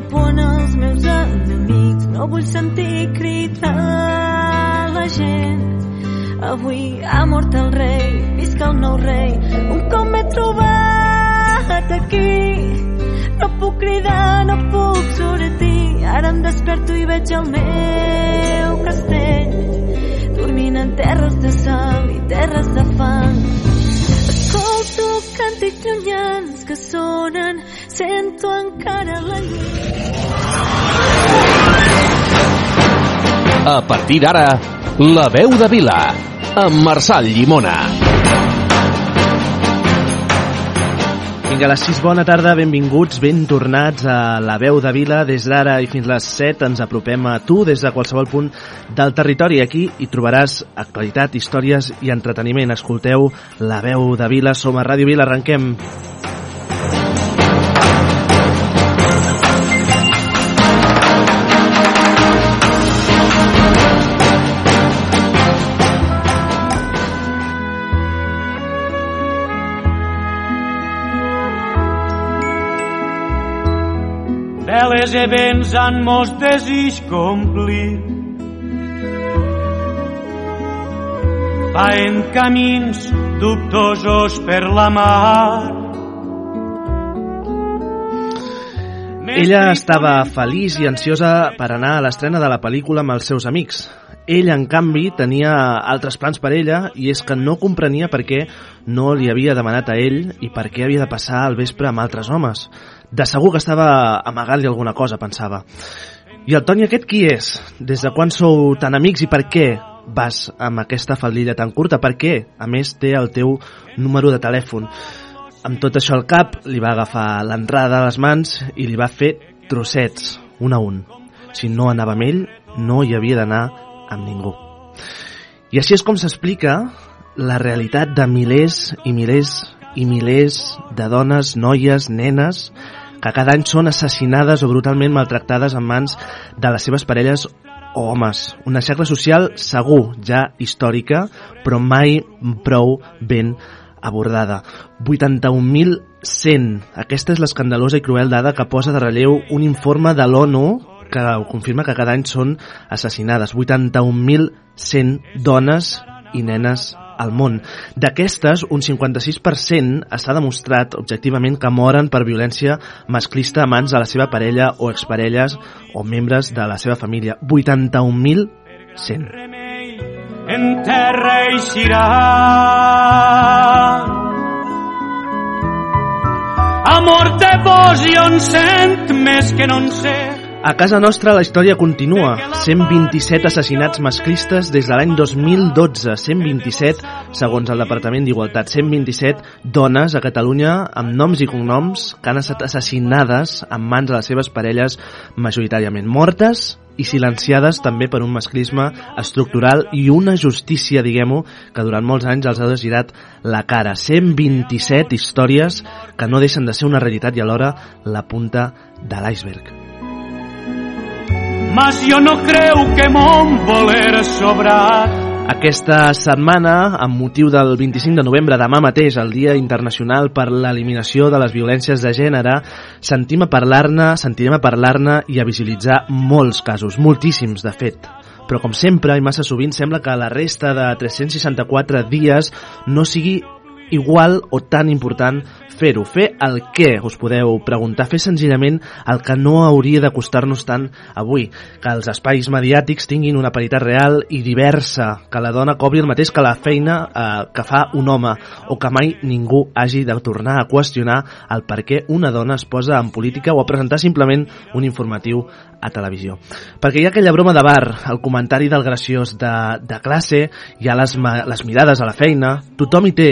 por als meus enemics. No vull sentir cridar la gent. Avui ha mort el rei, visca el nou rei. Un cop m'he trobat aquí, no puc cridar, no puc sortir. Ara em desperto i veig el meu castell dormint en terres de sal i terres de fang. Escolto càntics llunyans que sonen, sento encara la llum. A partir d'ara, La veu de Vila, amb Marçal Llimona. Vinga, a les 6, bona tarda, benvinguts, ben tornats a la veu de Vila. Des d'ara i fins les 7 ens apropem a tu des de qualsevol punt del territori. Aquí hi trobaràs actualitat, històries i entreteniment. Escolteu la veu de Vila, som a Ràdio Vila, arrenquem. Veles e vents han mos desig complir. Faen camins dubtosos per la mar. Ella estava feliç i ansiosa per anar a l'estrena de la pel·lícula amb els seus amics. Ell, en canvi, tenia altres plans per ella i és que no comprenia per què no li havia demanat a ell i per què havia de passar el vespre amb altres homes. De segur que estava amagant-li alguna cosa, pensava. I el Toni aquest qui és? Des de quan sou tan amics i per què vas amb aquesta faldilla tan curta? Per què, a més, té el teu número de telèfon? Amb tot això al cap, li va agafar l'entrada a les mans i li va fer trossets, un a un. Si no anava amb ell, no hi havia d'anar amb ningú. I així és com s'explica la realitat de milers i milers i milers de dones, noies, nenes, que cada any són assassinades o brutalment maltractades en mans de les seves parelles o homes. Una xacra social segur, ja històrica, però mai prou ben abordada. 81.100. Aquesta és l'escandalosa i cruel dada que posa de relleu un informe de l'ONU que confirma que cada any són assassinades. 81.100 dones i nenes al món. D'aquestes, un 56% està demostrat objectivament que moren per violència masclista a mans de la seva parella o exparelles o membres de la seva família. 81.100. En terra eixirà Amor de vos i on sent més que no en sé a casa nostra la història continua. 127 assassinats masclistes des de l'any 2012. 127, segons el Departament d'Igualtat. 127 dones a Catalunya amb noms i cognoms que han estat assassinades en mans de les seves parelles majoritàriament mortes i silenciades també per un masclisme estructural i una justícia, diguem-ho, que durant molts anys els ha desgirat la cara. 127 històries que no deixen de ser una realitat i alhora la punta de l'iceberg. Mas jo no creu que mon voler sobrat aquesta setmana, amb motiu del 25 de novembre, demà mateix, el Dia Internacional per l'Eliminació de les Violències de Gènere, sentim a parlar-ne, sentirem a parlar-ne i a visibilitzar molts casos, moltíssims, de fet. Però, com sempre, i massa sovint, sembla que la resta de 364 dies no sigui igual o tan important fer-ho. Fer el què, us podeu preguntar. Fer senzillament el que no hauria de costar-nos tant avui. Que els espais mediàtics tinguin una paritat real i diversa. Que la dona cobri el mateix que la feina eh, que fa un home. O que mai ningú hagi de tornar a qüestionar el per què una dona es posa en política o a presentar simplement un informatiu a televisió. Perquè hi ha aquella broma de bar, el comentari del graciós de, de classe, hi ha les, les mirades a la feina, tothom hi té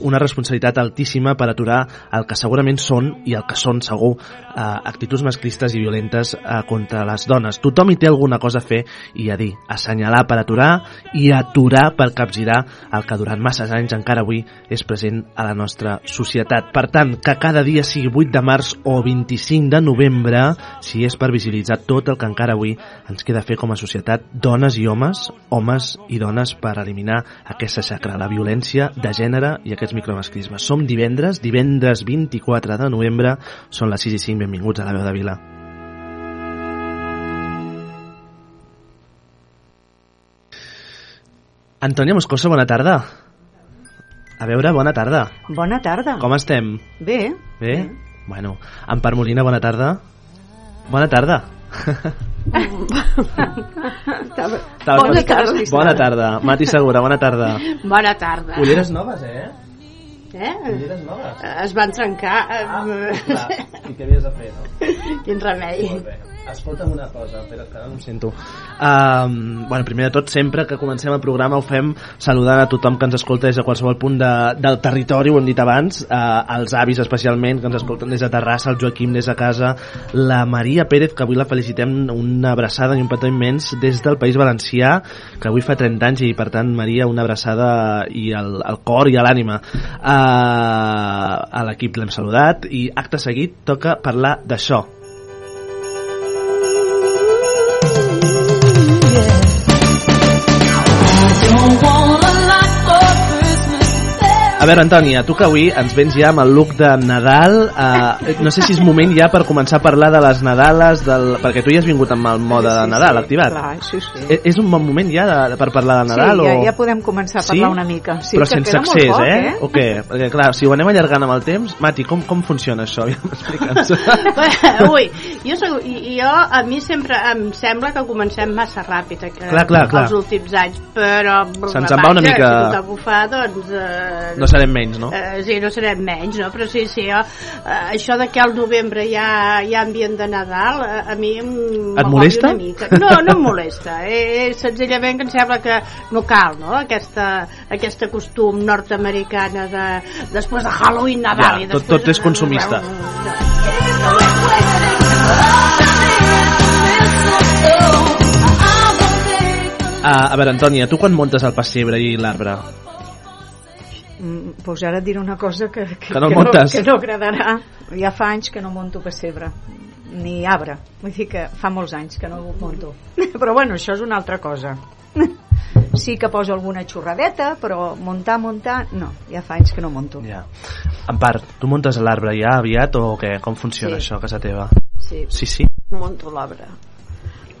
una responsabilitat altíssima per aturar el que segurament són, i el que són segur, eh, actituds masclistes i violentes eh, contra les dones. Tothom hi té alguna cosa a fer i a dir, assenyalar per aturar i aturar per capgirar el que durant masses anys encara avui és present a la nostra societat. Per tant, que cada dia sigui 8 de març o 25 de novembre, si és per visibilitzar tot el que encara avui ens queda fer com a societat, dones i homes, homes i dones, per eliminar aquesta xacra, la violència de gènere i aquests micromasclismes. Som divendres, divendres 24 de novembre, són les 6 i 5, benvinguts a la veu de Vila. Antònia Moscoso, bona tarda. A veure, bona tarda. Bona tarda. Com estem? Bé. Bé? bé. Bueno, Ampar Molina, bona tarda. Bona tarda. Bona tarda. Bona tarda. Mati Segura, bona tarda. Bona tarda. Ulleres noves, eh? Eh? Ulleres noves. Es van trencar. Ah, eh, clar. I què havies de fer, no? Quin remei. Molt bé. Escolta'm una cosa, espera, que ara no em sento. Um, bueno, primer de tot, sempre que comencem el programa ho fem saludant a tothom que ens escolta des de qualsevol punt de, del territori, ho hem dit abans, uh, els avis especialment, que ens escolten des de Terrassa, el Joaquim des de casa, la Maria Pérez, que avui la felicitem una abraçada i un petó immens des del País Valencià, que avui fa 30 anys i per tant, Maria, una abraçada i al, al cor i a l'ànima. Uh, a l'equip l'hem saludat i acte seguit toca parlar d'això, A veure, Antònia, tu que avui ens vens ja amb el look de Nadal, eh, no sé si és moment ja per començar a parlar de les Nadales, del... perquè tu ja has vingut amb el mode de Nadal sí, activat. Clar, sí, sí. E- És un bon moment ja de, de, per parlar de Nadal? sí, ja, o... ja podem començar a parlar una mica. Sí, Però que sense queda molt excés, poc, eh? O què? Perquè, clar, si ho anem allargant amb el temps... Mati, com, com funciona això? Ja. Ui, jo, soc, i, jo, a mi sempre em sembla que comencem massa ràpid eh, Clar, clar, clar. els últims anys, però Se'ns en va una mica- si doncs... Eh, No serem menys, no? Eh, sí, no serem menys, no? Però sí, sí, eh, això de que al novembre hi ha, hi ha ambient de Nadal, eh, a mi em Et molesta? Una mica. No, no em molesta. Eh, senzillament que em sembla que no cal, no?, aquesta, aquesta costum nord-americana de, després de Halloween, Nadal... Ja, i tot- tot és consumista. Uh, a veure, Antònia, tu quan muntes el pessebre i l'arbre? Mm, Doncs ara et diré una cosa que, que, Que no que, no, que no agradarà. Ja fa anys que no monto pessebre ni arbre. Vull dir que fa molts anys que no ho monto. Però bueno, això és una altra cosa. Sí que poso alguna xorradeta, però muntar, muntar, no. Ja fa anys que no monto. Ja. En part, tu muntes l'arbre ja aviat o què? Com funciona Sí. això a casa teva? Sí, Sí, sí. monto l'arbre.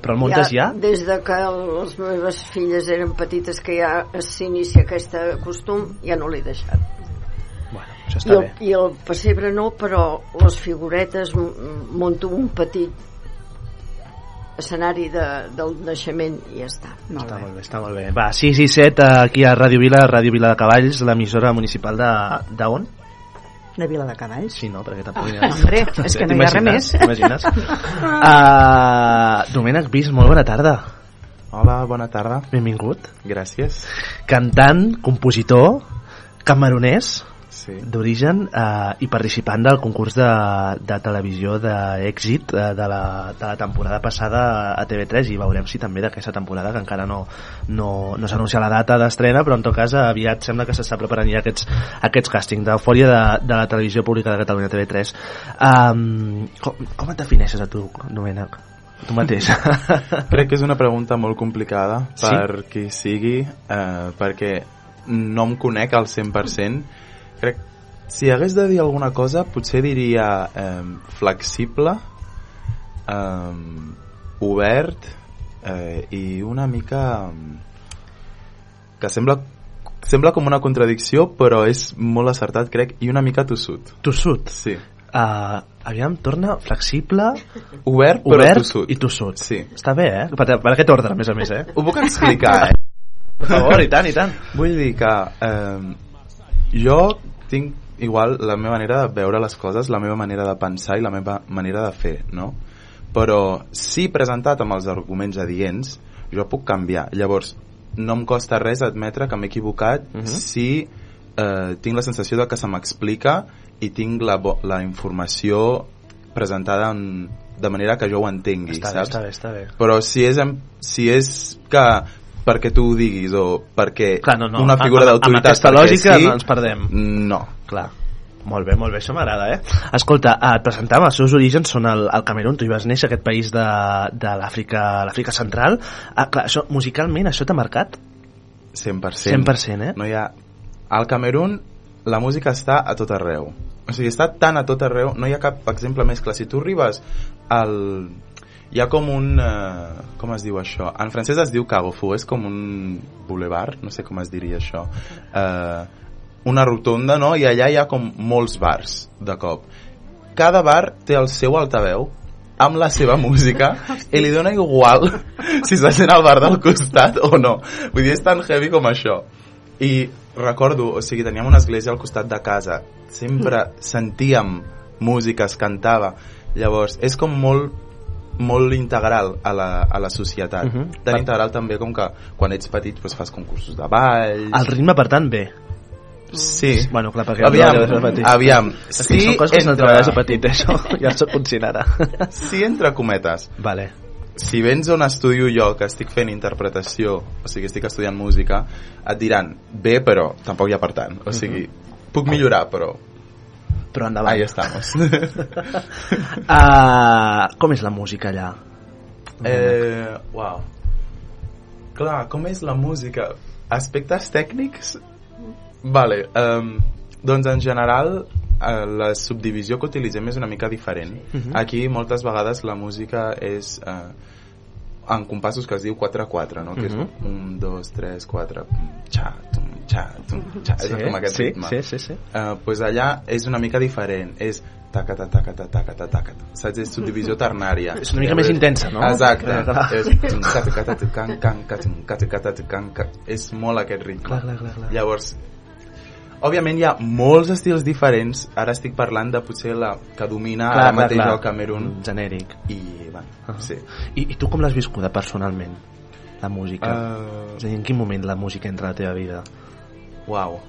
Però el muntes ja? Des de que les meves filles eren petites que ja s'inicia aquest costum, ja no l'he deixat. Bueno, això I està el, bé. I el pessebre no, però les figuretes monto un petit escenari de, del naixement i ja està. Molt Està bé. molt bé, està molt bé. Va, 6 i 7 aquí a Ràdio Vila, Ràdio Vila de Cavalls, l'emissora municipal de... d'on? De Vila de Cavalls. Sí, no? Perquè tampoc... Ah, hombre, és que no hi ha res més. T'imagines? uh, Domènec Bis, molt bona tarda. Hola, bona tarda. Benvingut. Gràcies. Cantant, compositor, camerunès, Sí. d'origen eh, i participant del concurs de, de televisió d'èxit eh, de, la, de la temporada passada a TV3 i veurem si també d'aquesta temporada que encara no, no, no s'ha anunciat la data d'estrena però en tot cas aviat sembla que s'està preparant ja aquests, aquests càstings d'eufòria de, de la televisió pública de Catalunya TV3 um, com, com et defineixes a tu, Domènec? tu mateix Crec que és una pregunta molt complicada Sí? per qui sigui, eh, perquè no em conec al 100%. Crec, si hagués de dir alguna cosa, potser diria eh, flexible, eh, obert eh, i una mica... que sembla sembla com una contradicció, però és molt acertat, crec, i una mica tossut. tossut Sí. uh, aviam, torna flexible Obert, però obert tossut. i tossut Sí. està bé, eh? Per, per aquest ordre, a més a més, eh? Ho puc explicar, eh? Per favor, i tant, i tant. Vull dir que eh, jo tinc igual la meva manera de veure les coses, la meva manera de pensar i la meva manera de fer, no? Però si presentat amb els arguments adients, jo puc canviar. Llavors, no em costa res admetre que m'he equivocat Mhm. si eh, tinc la sensació de que se m'explica i tinc la, la informació presentada en, de manera que jo ho entengui, Està bé, saps? està bé, està bé. però si és, si és que perquè tu ho diguis o perquè Clar, no, no. una figura Amb- amb d'autoritat aquesta lògica sí, no ens perdem. no Clar. Molt bé, molt bé, això m'agrada, eh? Escolta, eh, et presentàvem, els seus orígens són el, el Camerún, tu hi vas néixer, aquest país de, de l'Àfrica l'Àfrica central. Ah, clar, això, musicalment, això t'ha marcat? 100%, 100%, eh? no hi ha... al Camerún la música està a tot arreu o sigui, està tan a tot arreu no hi ha cap exemple més clar si tu arribes al... hi ha com un... Eh, com es diu això? En francès es diu Carrefour, és com un boulevard, no sé com es diria això. Eh, una rotonda, no? I allà hi ha com molts bars, de cop. Cada bar té el seu altaveu amb la seva música i li dona igual si se sent al bar del costat o no. Vull dir, és tan heavy com això. I recordo, o sigui, teníem una església al costat de casa. Sempre sentíem música, es cantava. Llavors, és com molt molt integral a la, a la societat. Uh -huh. Tan integral també com que quan ets petit doncs, fas concursos de ball... El ritme, per tant, bé. Sí. Bueno, clar, perquè Aviam, no petit. aviam. És que són coses que no entre- treballes de petit, això. Ja soc conscient ara. Sí, entre cometes. Vale. Si vens on estudio jo, que estic fent interpretació, o sigui, estic estudiant música, et diran, bé, però tampoc hi ha per tant. O sigui, puc millorar, però... Però endavant. Ahí estamos. uh, com és la música allà? eh, uau. Clar, com és la música? Aspectes tècnics? Vale, um, doncs en general eh, la subdivisió que utilitzem és una mica diferent. Mhm. Aquí moltes vegades la música és eh, en compassos que es diu 4-4, no? que és Mhm. un, dos, tres, quatre, xa, xa, és com aquest sí, ritme. sí, sí, sí. Uh, pues allà és una mica diferent és tacata, tacata, tacata, tacata saps? És subdivisió ternària És una mica més intensa, no? exacte Clar, clar. és és molt aquest ritme Clar, clar, clar, clar. llavors òbviament hi ha molts estils diferents ara estic parlant de potser la que domina Clar, ara clar, mateix clar. al Camerún Genèric. i bueno, Ah. sí I, I tu com l'has viscuda personalment, la música? Uh, És a dir, en quin moment la música entra a la teva vida? Uau.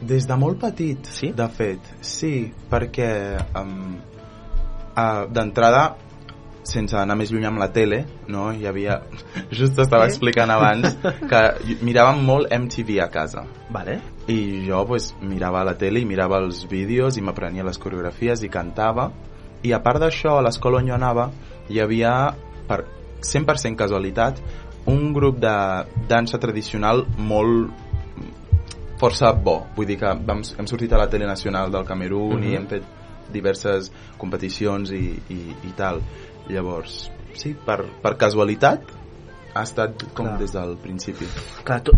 Des de molt petit, Sí? de fet. Sí, perquè um, uh, d'entrada sense anar més lluny amb la tele, no? Hi havia... Just estava explicant abans que miràvem molt MTV a casa. Vale. I jo pues, mirava la tele i mirava els vídeos i m'aprenia les coreografies i cantava. I a part d'això, a l'escola on jo anava, hi havia, per 100% casualitat, un grup de dansa tradicional molt força bo. Vull dir que vam, hem sortit a la tele nacional del Camerún Mhm. i hem fet diverses competicions i, i, i tal. Llavors, sí, per, per casualitat ha estat com Clar. des del principi. Clar, to,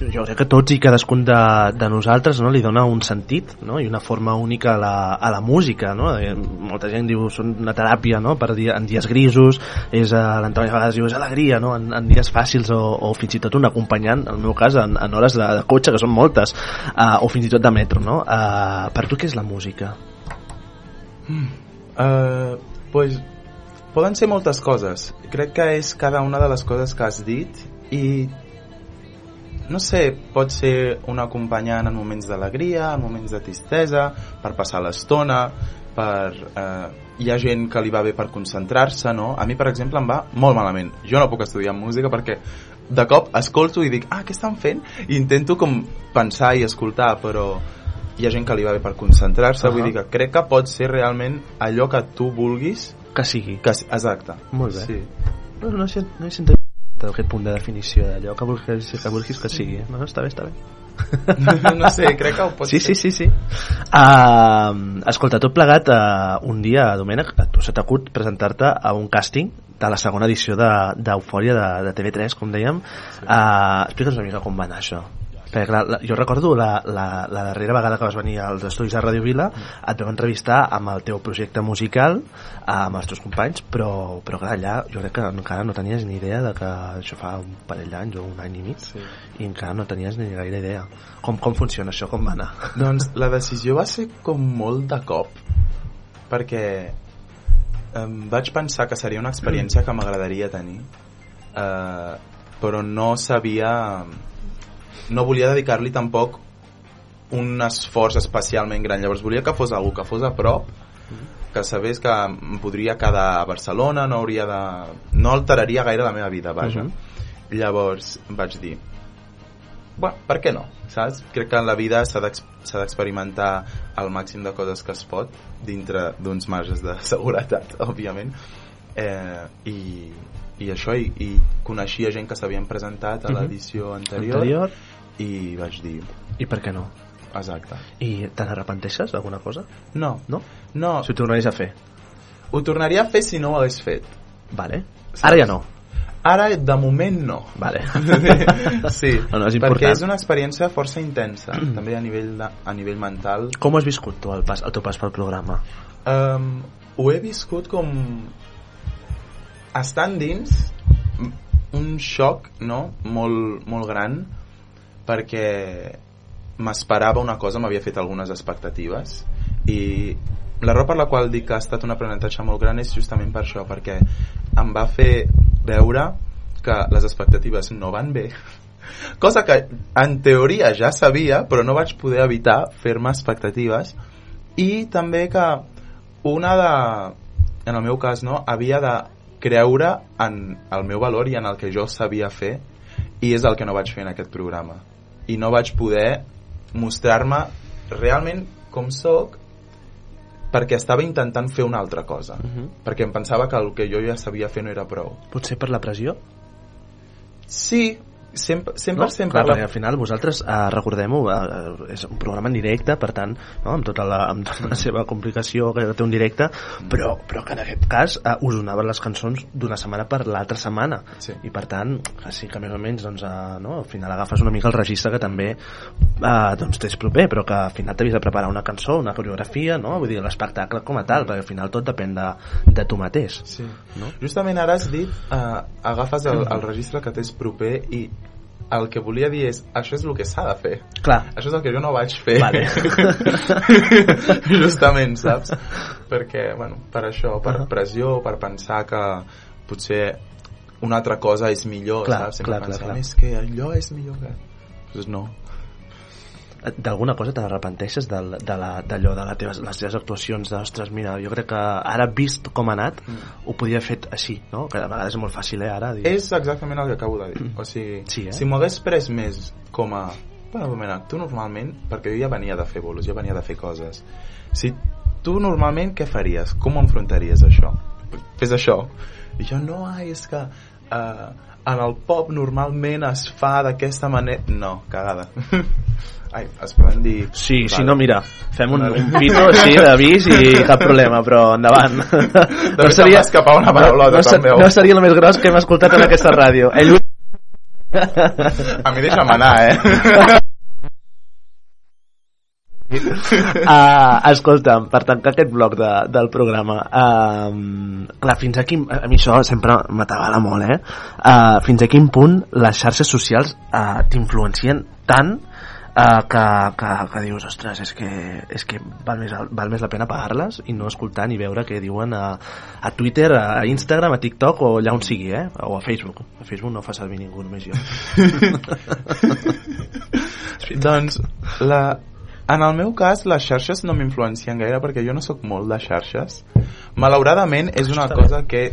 jo crec que tots i cadascun de, de nosaltres no, li dona un sentit no? i una forma única a la, a la música. No? Eh, molta gent diu són una teràpia no? per dia, en dies grisos, és a l'Antoni a vegades diu és alegria, no? en, en dies fàcils o, o fins i tot un acompanyant, en el meu cas, en, en hores de, de cotxe, que són moltes, uh, o fins i tot de metro. No? Uh, per tu què és la música? Uh, pues, poden ser moltes coses. Crec que és cada una de les coses que has dit i no sé, pot ser un acompanyant en moments d'alegria, en moments de tristesa, per passar l'estona, per... Eh, hi ha gent que li va bé per concentrar-se, no? A mi, per exemple, em va molt malament. Jo no puc estudiar música perquè de cop escolto i dic, ah, què estan fent? I intento com pensar i escoltar, però hi ha gent que li va bé per concentrar-se, uh Ahà. vull dir que crec que pot ser realment allò que tu vulguis Que sigui. que, exacte. Molt bé. Sí. No, no, sé, no he sentit aquest punt de definició d'allò que vulguis, que vulguis que sigui. No, no, està bé, està bé. no sé, crec que ho pot sí, ser. sí, sí, sí. Uh, escolta, tot plegat, uh, un dia, Domènec, a tu se t'acut presentar-te a un càsting de la segona edició de- d'Eufòria de, de, TV3, com dèiem. Uh, Explica'ns una mica com va anar això. Perquè, clar, la, jo recordo la, la, la darrera vegada que vas venir als estudis de Ràdio Vila et vam entrevistar amb el teu projecte musical amb els teus companys però, però clar, allà jo crec que encara no tenies ni idea de que això fa un parell d'anys o un any i mig Sí. i encara no tenies ni gaire idea. Com, com funciona això, com va anar? Doncs la decisió va ser com molt de cop perquè em vaig pensar que seria una experiència que m'agradaria tenir eh, però no sabia no volia dedicar-li tampoc un esforç especialment gran llavors volia que fos algú que fos a prop que sabés que em podria quedar a Barcelona no hauria de... no alteraria gaire la meva vida vaja Mhm. llavors vaig dir bueno, per què no? Saps? Crec que en la vida s'ha d'experimentar el màxim de coses que es pot dintre d'uns marges de seguretat, òbviament. Eh, i, I això, i, i coneixia gent que s'havien presentat a Mhm. l'edició anterior, anterior i vaig dir, i per què no? exacte. i te n'arrepenteixes d'alguna cosa? No, no? no, si ho tornaries a fer ho tornaria a fer si no ho hagués fet. Vale. Ara ja no. Ara, de moment, no. Vale. sí, No, no, és perquè important. és una experiència força intensa, també a nivell, de, a nivell mental. Com has viscut tu el, pas, el teu pas pel programa? Um, ho he viscut com estant dins un xoc no? molt, molt gran perquè m'esperava una cosa, m'havia fet algunes expectatives i la raó per la qual dic que ha estat un aprenentatge molt gran és justament per això, perquè em va fer veure que les expectatives no van bé cosa que en teoria ja sabia però no vaig poder evitar fer-me expectatives i també que una de en el meu cas no, havia de creure en el meu valor i en el que jo sabia fer i és el que no vaig fer en aquest programa i no vaig poder mostrar-me realment com sóc perquè estava intentant fer una altra cosa Uh -huh. perquè em pensava que el que jo ja sabia fer no era prou Potser per la pressió? sí, 100%, 100% No? per Clar, la- al final vosaltres, eh, recordem-ho, eh, és un programa en directe, per tant, no? amb, tota la, amb tota la seva complicació que té un directe, però, però que en aquest cas eh, us donaven les cançons d'una setmana per l'altra setmana. Sí. I per tant, que sí que més o menys doncs, eh, no? al final agafes una mica el registre que també eh, doncs, tens proper, però que al final t'havies de preparar una cançó, una coreografia, no? vull dir, l'espectacle com a tal, perquè al final tot depèn de, de tu mateix. Sí. No? Justament ara has dit, eh, agafes el, el registre que tens proper i el que volia dir és, això és el que s'ha de fer. Clar, Això és el que jo no vaig fer. Vale. Justament, saps? Perquè, bueno, per això, per Ahà. pressió, per pensar que potser una altra cosa és millor, Clar, saps? Sempre clar, clar, pensem, clar. és que allò és millor que... Doncs no. D'alguna cosa t'arrepenteixes del- de la- d'allò de, les teves, les teves actuacions d'ostres, mira, jo crec que ara vist com ha anat Mm. ho podia haver fet així, no? que de vegades és molt fàcil eh, ara dir, És exactament el que acabo de dir. O sigui, Sí, eh? si m'ho hagués pres més com a... Bueno, mira, tu normalment, perquè jo ja venia de fer bolos, ja venia de fer coses. Si tu normalment què faries? Com enfrontaries això? Fes això. I jo, no, ai, és que uh, en el pop normalment es fa d'aquesta manera... No, cagada. ai, es poden dir... Sí, si Vale. no, mira, fem un, Vale. un pito, sí, d'avís i cap problema, però endavant. No seria escapar una paraulota, no, no, no seria el més gros que hem escoltat en aquesta ràdio. Ell... A mi deixa'm anar, eh? uh, escolta'm, per tancar aquest bloc de, del programa uh, clar, fins a quin a mi això sempre m'atabala molt eh? uh, fins a quin punt les xarxes socials uh, t'influencien tant uh, que, que, que dius ostres, és que, és que val, més, val més la pena pagar-les i no escoltar ni veure què diuen a, a Twitter, a Instagram, a TikTok o allà on sigui, eh? o a Facebook. A Facebook no fa servir ningú, només jo. Doncs la, en el meu cas les xarxes no m'influencien gaire perquè jo no sóc molt de xarxes. Malauradament és una cosa que,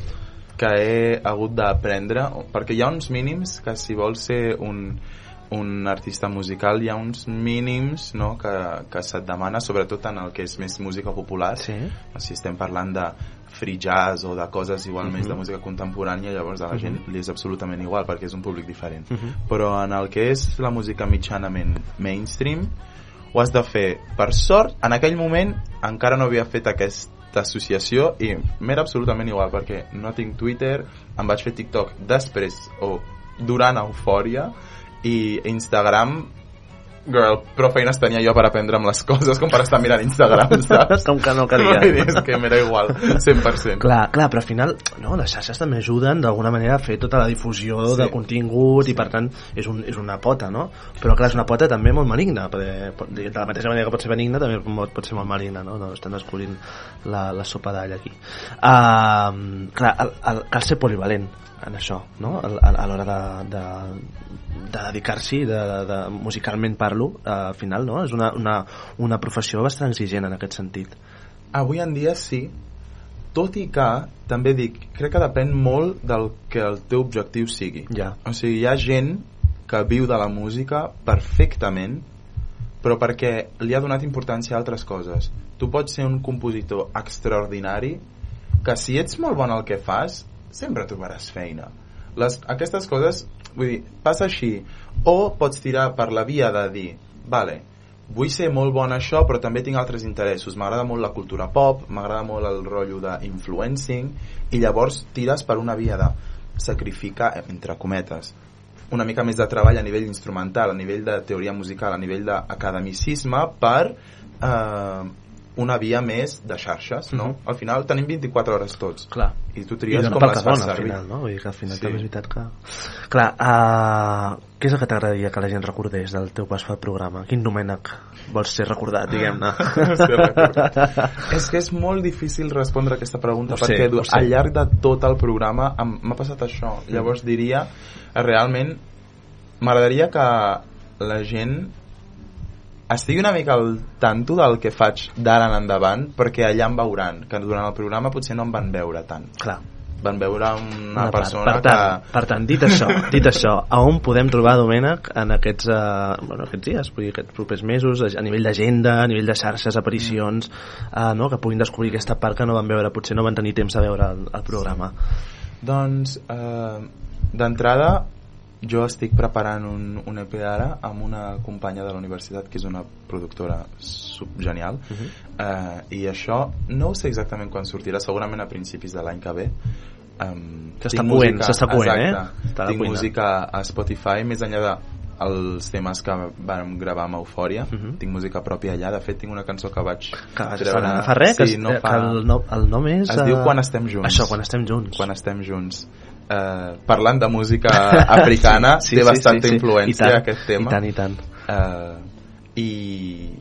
que he hagut d'aprendre perquè hi ha uns mínims que si vols ser un, un artista musical hi ha uns mínims no, que, que se't demana sobretot en el que és més música popular sí? si estem parlant de free jazz o de coses igual uh -huh. més de Mhm. música contemporània llavors a la gent li és absolutament igual perquè és un públic diferent Uh -huh. però en el que és la música mitjanament mainstream ho has de fer per sort en aquell moment encara no havia fet aquesta associació i m'era absolutament igual perquè no tinc Twitter em vaig fer TikTok després o durant Eufòria i Instagram girl, prou feines tenia jo per aprendre amb les coses com per estar mirant Instagram, saps? com que no calia és que m'era igual, 100%. Clar, clar, però al final no, les xarxes també ajuden d'alguna manera a fer tota la difusió Sí. de contingut i per tant és, un, és una pota, no? Però clar, és una pota també molt maligna, perquè de la mateixa manera que pot ser benigna també pot, pot ser molt maligna, no? no estan descobrint la, la sopa d'all aquí. Uh, clar, el, el, cal ser polivalent en això, no? A, a, a l'hora de, de, de dedicar-s'hi, de, de, de, musicalment parlo, uh, al final, no? És una, una, una professió bastant exigent en aquest sentit. Avui en dia sí, tot i que, també dic, crec que depèn molt del que el teu objectiu sigui. Ja. O sigui, hi ha gent que viu de la música perfectament, però perquè li ha donat importància a altres coses. Tu pots ser un compositor extraordinari que si ets molt bon al que fas, sempre trobaràs feina. Les, aquestes coses, vull dir, passa així. O pots tirar per la via de dir, vale, vull ser molt bon això però també tinc altres interessos m'agrada molt la cultura pop m'agrada molt el rotllo d'influencing i llavors tires per una via de sacrificar, entre cometes una mica més de treball a nivell instrumental, a nivell de teoria musical, a nivell d'academicisme per eh, una via més de xarxes, no? Mhm. Al final tenim 24 hores tots. Clar. I tu I tries dona com les fas dona, al servir. final, no? Vull dir que al final Sí. també és veritat que... Clar, uh, què és el que t'agradaria que la gent recordés del teu pas pel programa? Quin Domènec vols ser recordat, diguem-ne? És que és molt difícil respondre a aquesta pregunta Ho sé, perquè ho sé. al llarg de tot el programa m'ha passat això. Llavors diria, eh, realment, m'agradaria que la gent estigui una mica al tanto del que faig d'ara en endavant perquè allà em veuran, que durant el programa potser no em van veure tant. Clar. Van veure una, Una part. persona per, tant, que... per tant, dit això, dit això, a on podem trobar Domènec en aquests, uh, bueno, aquests dies, vull dir, aquests propers mesos, a nivell d'agenda, a nivell de xarxes, aparicions, uh, no? que puguin descobrir aquesta part que no van veure, potser no van tenir temps de veure el, el programa. Doncs, eh, d'entrada, jo estic preparant un, un EP ara amb una companya de la universitat que és una productora subgenial uh -huh. eh, i això no ho sé exactament quan sortirà, segurament a principis de l'any que ve um, S'està coent, s'està coent, eh? Tinc cuina. música a Spotify més enllà de els temes que vam gravar amb Eufòria Uh -huh. tinc música pròpia allà, de fet tinc una cançó que vaig Que vas treure- fa, res, que, sí, es- no que fa... el, nom, el nom és... Es diu eh, Quan estem junts. Això, quan estem junts. Quan estem junts. Eh, parlant de música africana, sí, té bastanta influència aquest tema. I tant, i tant. Eh, i,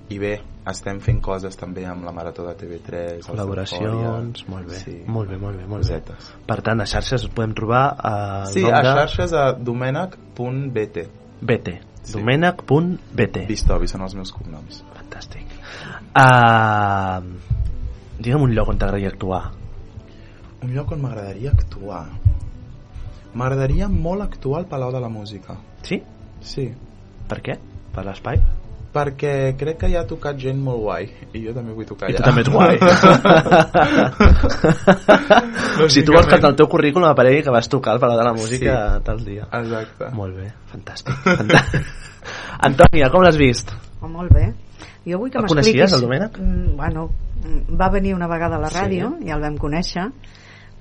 I bé, estem fent coses també amb la Marató de TV3, els Col·laboracions, molt bé, Sí. molt bé, molt bé, molt bé. Per tant, a xarxes es podem trobar a Sí, a xarxes a domènec.bt. BT. Sí. Domènec.bt. Vistovi són els meus cognoms. Fantàstic. Uh, digue'm un lloc on t'agradaria actuar. Un lloc on m'agradaria actuar. M'agradaria molt actuar al Palau de la Música. Sí? Sí. Per què? Per l'espai? Perquè crec que hi ha tocat gent molt guai i jo també vull tocar I tu allà. també ets guai. si tu vols que el teu currículum aparegui que vas tocar al Palau de la Música Sí. tal dia. Exacte. Molt bé, fantàstic. fantàstic. Antònia, com l'has vist? Oh, molt bé. Jo vull que El m'expliquis... coneixies, el Domènec? Mm, bueno, mm, va venir una vegada a la ràdio, sí. ja el vam conèixer,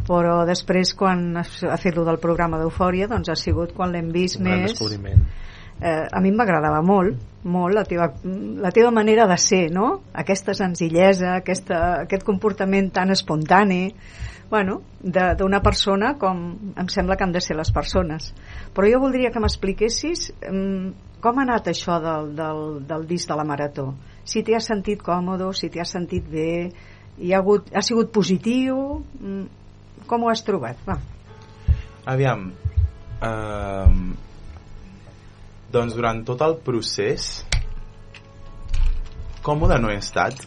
però després quan ha fet lo del programa d'Eufòria doncs ha sigut quan l'hem vist Un més eh, a mi m'agradava molt molt la teva, la teva manera de ser no? aquesta senzillesa aquesta, aquest comportament tan espontani bueno, de- d'una persona com em sembla que han de ser les persones. Però jo voldria que m'expliquessis mm, com ha anat això del, del, del disc de la Marató? Si t'hi has sentit còmode, si t'hi has sentit bé hi ha, hagut, ha sigut positiu? Mm, com ho has trobat? Va. Aviam, ehm, doncs durant tot el procés còmode no he estat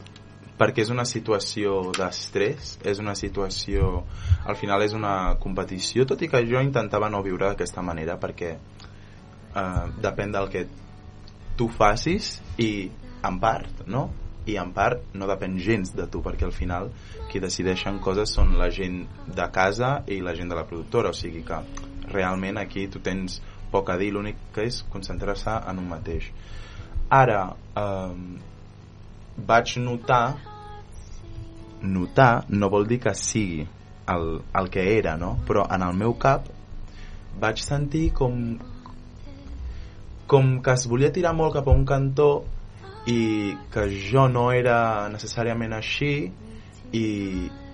perquè és una situació d'estrès, és una situació, al final és una competició, tot i que jo intentava no viure d'aquesta manera perquè eh, depèn del que tu facis i en part, no? I en part no depèn gens de tu perquè al final qui decideixen coses són la gent de casa i la gent de la productora, o sigui que realment aquí tu tens poc a dir, l'únic que és concentrar-se en un mateix. Ara, eh, vaig notar notar no vol dir que sigui el, el que era, no? Però en el meu cap vaig sentir com com que es volia tirar molt cap a un cantó i que jo no era necessàriament així i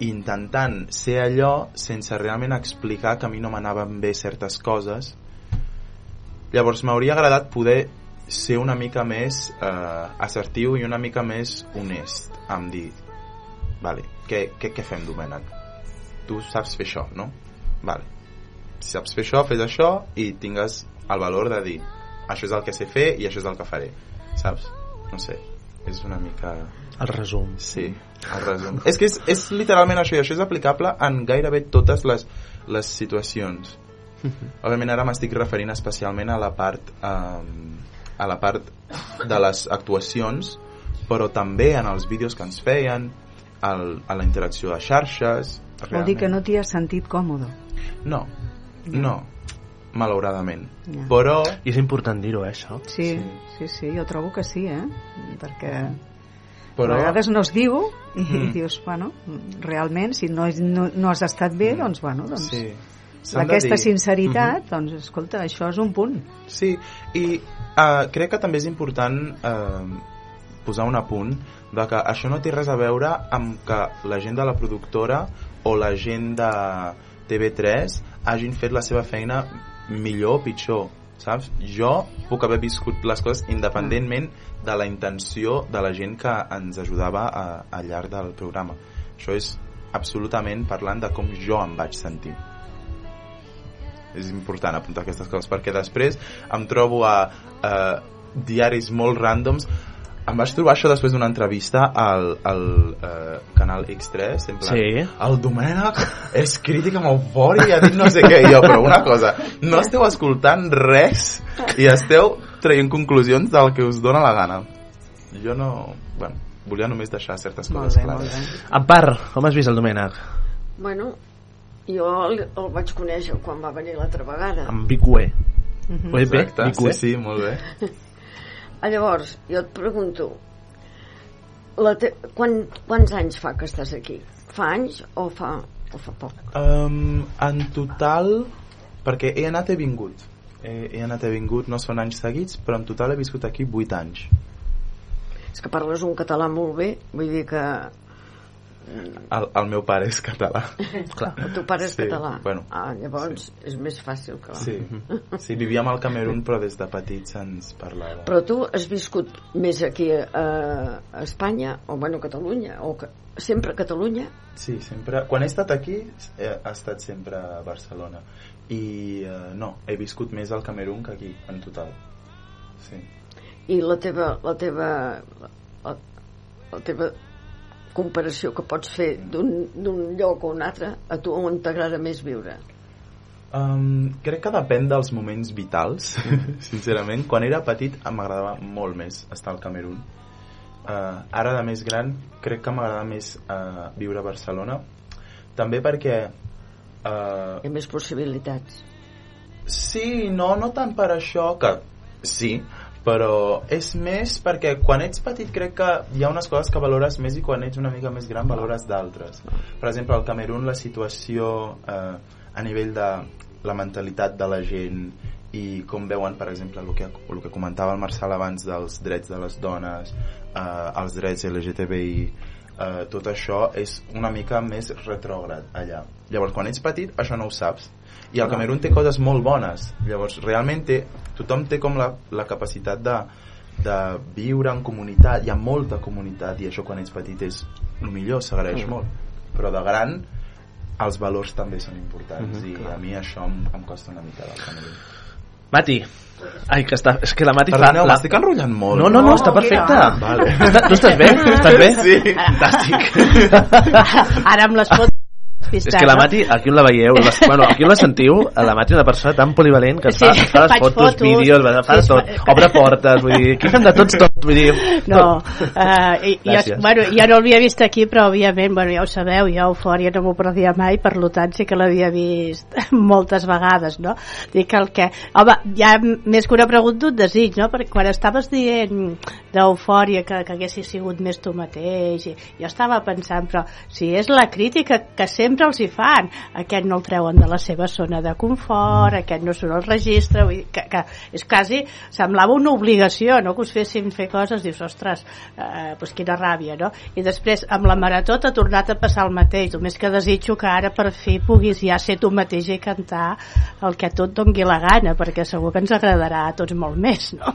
intentant ser allò sense realment explicar que a mi no m'anaven bé certes coses llavors m'hauria agradat poder ser una mica més eh, assertiu i una mica més honest amb dir vale, què, què, què fem Domènec? tu saps fer això, no? vale. si saps fer això, fes això i tingues el valor de dir això és el que sé fer i això és el que faré saps? No sé, és una mica El resum. Sí, el resum. és que és, és literalment això, i això és aplicable en gairebé totes les, les situacions. Òbviament ara m'estic referint especialment a la part um, a la part de les actuacions, però també en els vídeos que ens feien, al, a la interacció de xarxes... Vol dir que no t'hi has sentit còmode. No, no. Malauradament. Ja. Però... I és important dir-ho, eh, això. Sí, sí, sí, jo trobo que sí, eh? Perquè però... a vegades no es diu i, Mm. dius, bueno, realment, si no, és- no, no has estat bé, doncs, bueno, doncs, Sí. Aquesta dir- sinceritat, doncs, escolta, això és un punt. Sí, i uh, crec que també és important uh, posar un apunt de que això no té res a veure amb que la gent de la productora o la gent de TV3 hagin fet la seva feina millor o pitjor, saps? Jo puc haver viscut les coses independentment de la intenció de la gent que ens ajudava a, al llarg del programa. Això és absolutament parlant de com jo em vaig sentir és important apuntar aquestes coses perquè després em trobo a, a diaris molt ràndoms em vaig trobar això després d'una entrevista al, al uh, canal X3 en plan, Sí. el Domènec és crític amb eufòria i ha dit no sé què jo, però una cosa, no esteu escoltant res i esteu traient conclusions del que us dona la gana jo no, bueno, volia només deixar certes Molt coses bé, clares. En part, com has vist el Domènec? Bueno, jo el, el vaig conèixer quan va venir l'altra vegada. Amb he dit bé? Exacte, sí, sí, molt bé llavors, jo et pregunto, la te... Quan, quants anys fa que estàs aquí? Fa anys o fa, o fa poc? Um, en total, perquè he anat he vingut. He, he anat he vingut, no són anys seguits, però en total he viscut aquí 8 anys. És que parles un català molt bé, vull dir que El, el meu pare és català. Clar. el teu pare és Sí, català. bueno, ah, llavors és més fàcil que... Sí, sí, vivíem al Camerún, però des de petits ens parlava. Però tu has viscut més aquí a, a Espanya, o bueno, a Catalunya, o que, sempre a Catalunya? Sí, sempre... Quan he estat aquí, he, he estat sempre a Barcelona. I eh, no, he viscut més al Camerún que aquí, en total. Sí. I la teva, la teva, la, la teva comparació que pots fer d'un lloc o un altre, a tu on t'agrada més viure? Um, crec que depèn dels moments vitals, sincerament. Quan era petit m'agradava molt més estar al Camerún. Uh, ara de més gran crec que m'agrada més uh, viure a Barcelona. També perquè... Uh, Hi ha més possibilitats. sí, no, no tant per això, que sí, però és més perquè quan ets petit crec que hi ha unes coses que valores més i quan ets una mica més gran valores d'altres. Per exemple, al Camerún la situació eh, a nivell de la mentalitat de la gent i com veuen, per exemple, el que, el que comentava el Marçal abans dels drets de les dones, eh, els drets LGTBI, eh, tot això és una mica més retrògrad allà. Llavors, quan ets petit, això no ho saps. I el Camerún té coses molt bones. Llavors, realment té, tothom té com la, la capacitat de, de viure en comunitat. Hi ha molta comunitat i això quan ets petit és el millor, s'agraeix Mm. molt. Però de gran, els valors també són importants Mhm, i clar. a mi això em, em costa una mica del Camerún. Mati. Ai, que està... És que la Mati Perdoneu, fa... La... m'estic enrotllant molt. No, no, no, està No, perfecte. mira. Vale. Tu estàs bé? Estàs bé? Sí. Fantàstic. Ara amb les fotos És que la Mati, aquí on la veieu, la, bueno, aquí on la sentiu, la Mati és una persona tan polivalent que Sí, fa, fa les fotos, fotos. vídeos, va- fa Sí, tot, obre portes, vull dir, aquí fem de tots tot, vull dir... No, tot. uh, i, jo, bueno, jo no l'havia vist aquí, però òbviament, bueno, ja ho sabeu, jo Eufòria no m'ho perdia mai, per tant sí que l'havia vist moltes vegades, no? Dic el que... Home, ja més que una pregunta, un desig, no? Perquè quan estaves dient d'Eufòria que, que haguessis sigut més tu mateix, i jo estava pensant, però si és la crítica que sempre els hi fan, aquest no el treuen de la seva zona de confort, aquest no surt al registre, vull dir que, que és quasi, semblava una obligació, no?, que us fessin fer coses, dius, ostres, eh, doncs quina ràbia, no? I després, amb la Marató t'ha tornat a passar el mateix, només que desitjo que ara per fi puguis ja ser tu mateix i cantar el que a tu et dongui la gana, perquè segur que ens agradarà a tots molt més, no?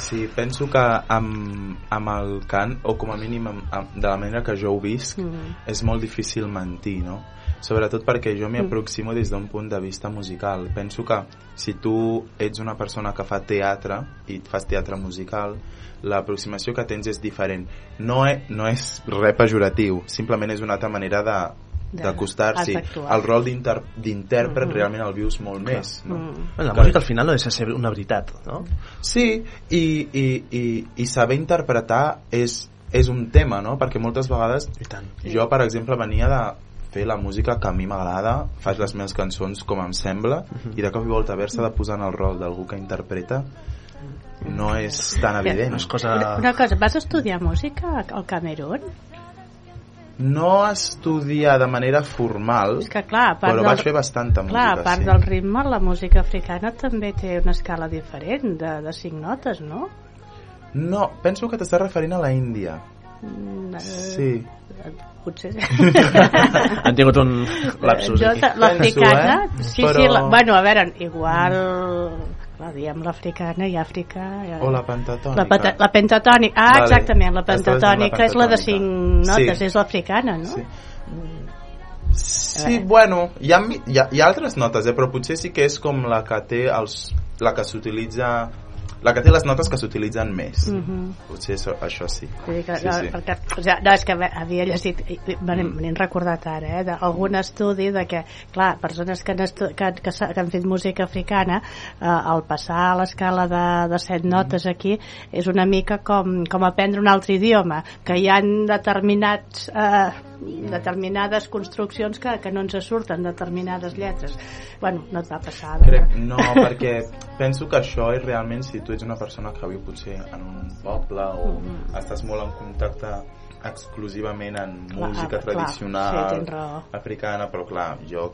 Sí, penso que amb, amb el cant, o com a mínim amb, amb, de la manera que jo ho visc, Mm. és molt difícil mentir, no? Sobretot perquè jo m'hi aproximo des d'un punt de vista musical. Penso que si tu ets una persona que fa teatre i fas teatre musical, l'aproximació que tens és diferent. No, és, no és res pejoratiu, simplement és una altra manera De- d'acostar-s'hi. El rol d'intèrpret Mhm. realment el vius molt més. No? Mm. Bueno, la música al final no deixa de ser una veritat, no? Sí, i, i, i, i saber interpretar és, és un tema, no? Perquè moltes vegades I tant. jo, per exemple, venia de fer la música que a mi m'agrada, faig les meves cançons com em sembla, i de cop i volta haver-se de posar en el rol d'algú que interpreta no és tan evident. No és cosa... Una cosa, vas estudiar música al Camerún? No estudiar de manera formal, És que clar, a part però del, vaig fer bastanta clar, a música, part sí. del ritme, la música africana també té una escala diferent de, de cinc notes, no? No, penso que t'estàs referint a la Índia. Mm, eh, Sí. Potser... Han tingut un lapsus Jo, L'africana, eh? sí, Però- sí, la, bueno, a veure, igual, clar, diem l'africana i Àfrica... i- O la pentatònica. La, la pentatònica, ah, Vale. exactament, la dient la pentatònica és la de pentatònica. cinc notes, Sí. és l'africana, no? Sí. Sí, bueno, hi ha, hi, ha, hi ha altres notes, eh, però potser sí que és com la que té els, la que s'utilitza la que té les notes que s'utilitzen més Mhm. potser això, això sí que, sí, no, sí. perquè, o sigui, no, és que havia llegit, me n'he me n'he recordat ara, eh, d'algun estudi de que, clar, persones que han, que, que, que han fet música africana, eh, al passar a l'escala de, de set notes aquí, és una mica com, com aprendre un altre idioma, que hi han determinats, eh, determinades construccions que, que no ens surten, determinades lletres. Bueno, no et va passar. Crec, no, perquè penso que això és realment si tu ets una persona que viu potser en un poble o Mhm. estàs molt en contacte exclusivament en Clar, música clar, tradicional sí, tens raó. africana, però clar, jo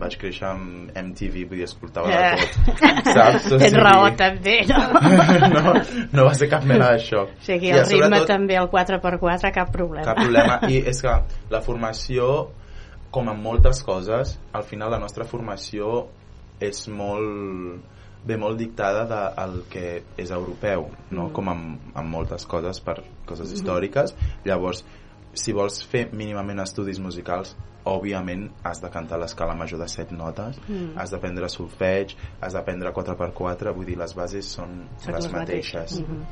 vaig créixer amb MTV, vull dir, escoltava Eh. de tot, saps? O Tens sigui, raó també, no? no, no va ser cap mena d'això. O sigui, I, el ritme sobretot, també, el 4x4, cap problema. Cap problema. I és que la formació, com en moltes coses, al final la nostra formació és molt ve molt dictada del que és europeu, no? Mm. com en, en moltes coses per coses Mhm. històriques. Llavors, si vols fer mínimament estudis musicals, òbviament has de cantar l'escala major de 7 notes, Mm. has d'aprendre solfeig, has d'aprendre 4x4, vull dir, les bases són, Són les les mateixes. Mhm.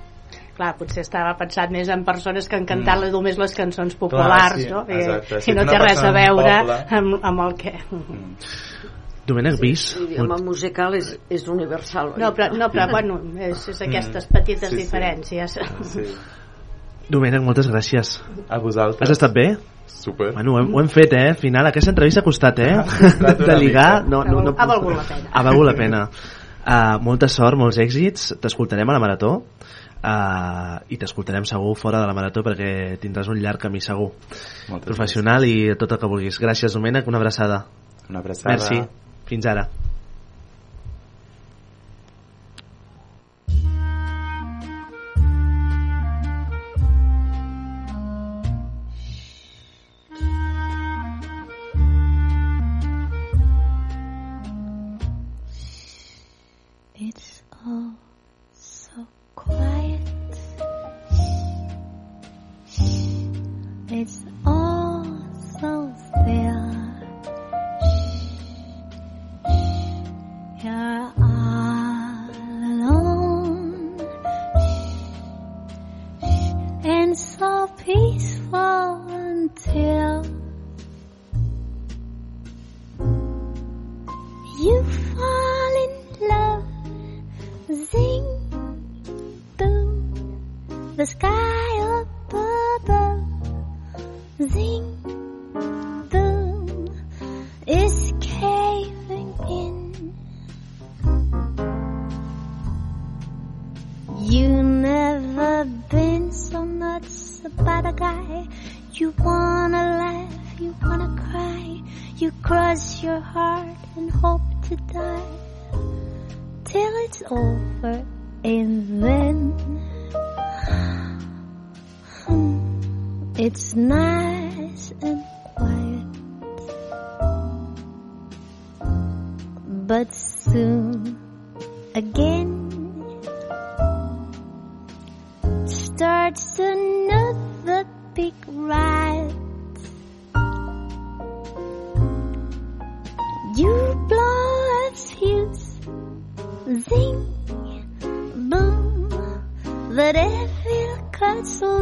Clar, potser estava pensat més en persones que han cantat Mm. només les cançons populars, sí, no? I, exacte. Si I no té res a veure poble- amb, amb el que... Mm. Domènec Bis. L'idioma musical és, és universal. No, però, no, però bueno, és, és aquestes Mm. petites Sí, sí. diferències. Sí. Domènec, moltes gràcies. A vosaltres. Has estat bé? Super. Bueno, ho hem, ho hem fet, eh? Al final, aquesta entrevista ha costat, eh? una De ligar, no, no, no, Ha valgut la pena. Ha valgut la pena. Uh, molta sort, molts èxits. T'escoltarem a la Marató uh, i t'escoltarem segur fora de la Marató perquè tindràs un llarg camí segur. Moltes Professional i tot el que vulguis. Gràcies, Domènec. Una abraçada. gràcies. Una abraçada. Merci. Fins it's over and then it's nice and quiet. But soon again starts another so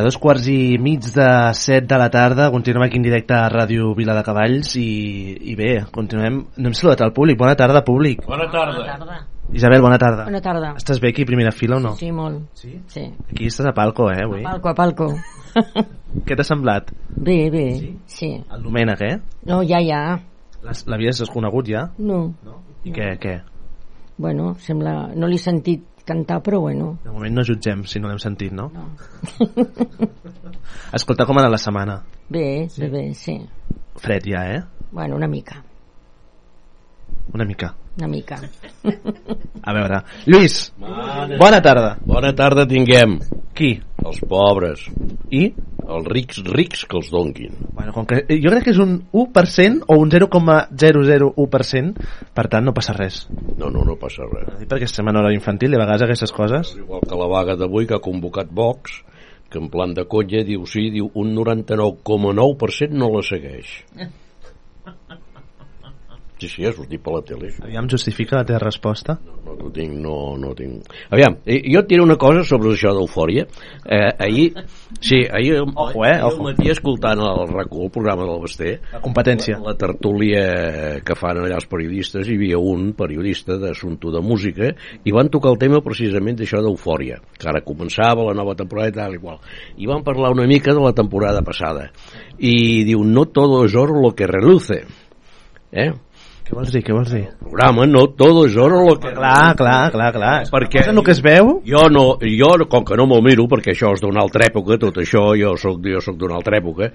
Vinga, dos quarts i mig de set de la tarda, continuem aquí en directe a Ràdio Vila de Cavalls i, i bé, continuem... No hem saludat al públic, bona tarda públic. Bona tarda. Isabel, bona tarda. Bona tarda. Estàs bé aquí a primera fila o no? Sí, molt. Sí? Sí. Aquí estàs a palco, eh, avui? A palco, a palco. Què t'ha semblat? Bé, bé. Sí? sí. El Domènec, eh? No, ja, ja. L'havies desconegut ja? No. I què, què? Bueno, sembla... No l'he sentit cantar, però bueno. De moment no jutgem si no l'hem sentit, no? No. Escolta, com ha anat la setmana? Bé, sí. bé, bé, sí. Fred ja, eh? Bueno, una mica. Una mica. Una mica. A veure, Lluís, Bona. bona tarda. Bona tarda tinguem. Qui? Els pobres. I? Els rics, rics que els donquin. Bueno, com que jo crec que és un 1% o un 0,001%, per tant no passa res. No, no, no passa res. Perquè estem en hora infantil i a vegades aquestes coses... Igual que la vaga d'avui que ha convocat Vox, que en plan de conya diu sí, diu un 99,9% no la segueix. Sí, sí, ha sortit per la tele. això. Aviam, justifica la teva resposta. No, no tinc, no, no tinc... Aviam, jo et diré una cosa sobre això d'eufòria. Eh, ahir, sí, ahir, Ojo, eh, ojo. matí escoltant el RAC1, el programa del Basté, La competència. la, la tertúlia que fan allà els periodistes, hi havia un periodista d'assumpte de música i van tocar el tema precisament d'això d'eufòria, que ara començava la nova temporada i tal i qual. I van parlar una mica de la temporada passada. I diu, no todo es oro lo que reluce. Eh? Què vols dir, què vols dir? programa, no todo es oro lo que... Clar, clar, clar, clar. Perquè És el que es veu? jo no, jo, com que no me'l miro, perquè això és d'una altra època, tot això, jo soc, jo soc d'una altra època,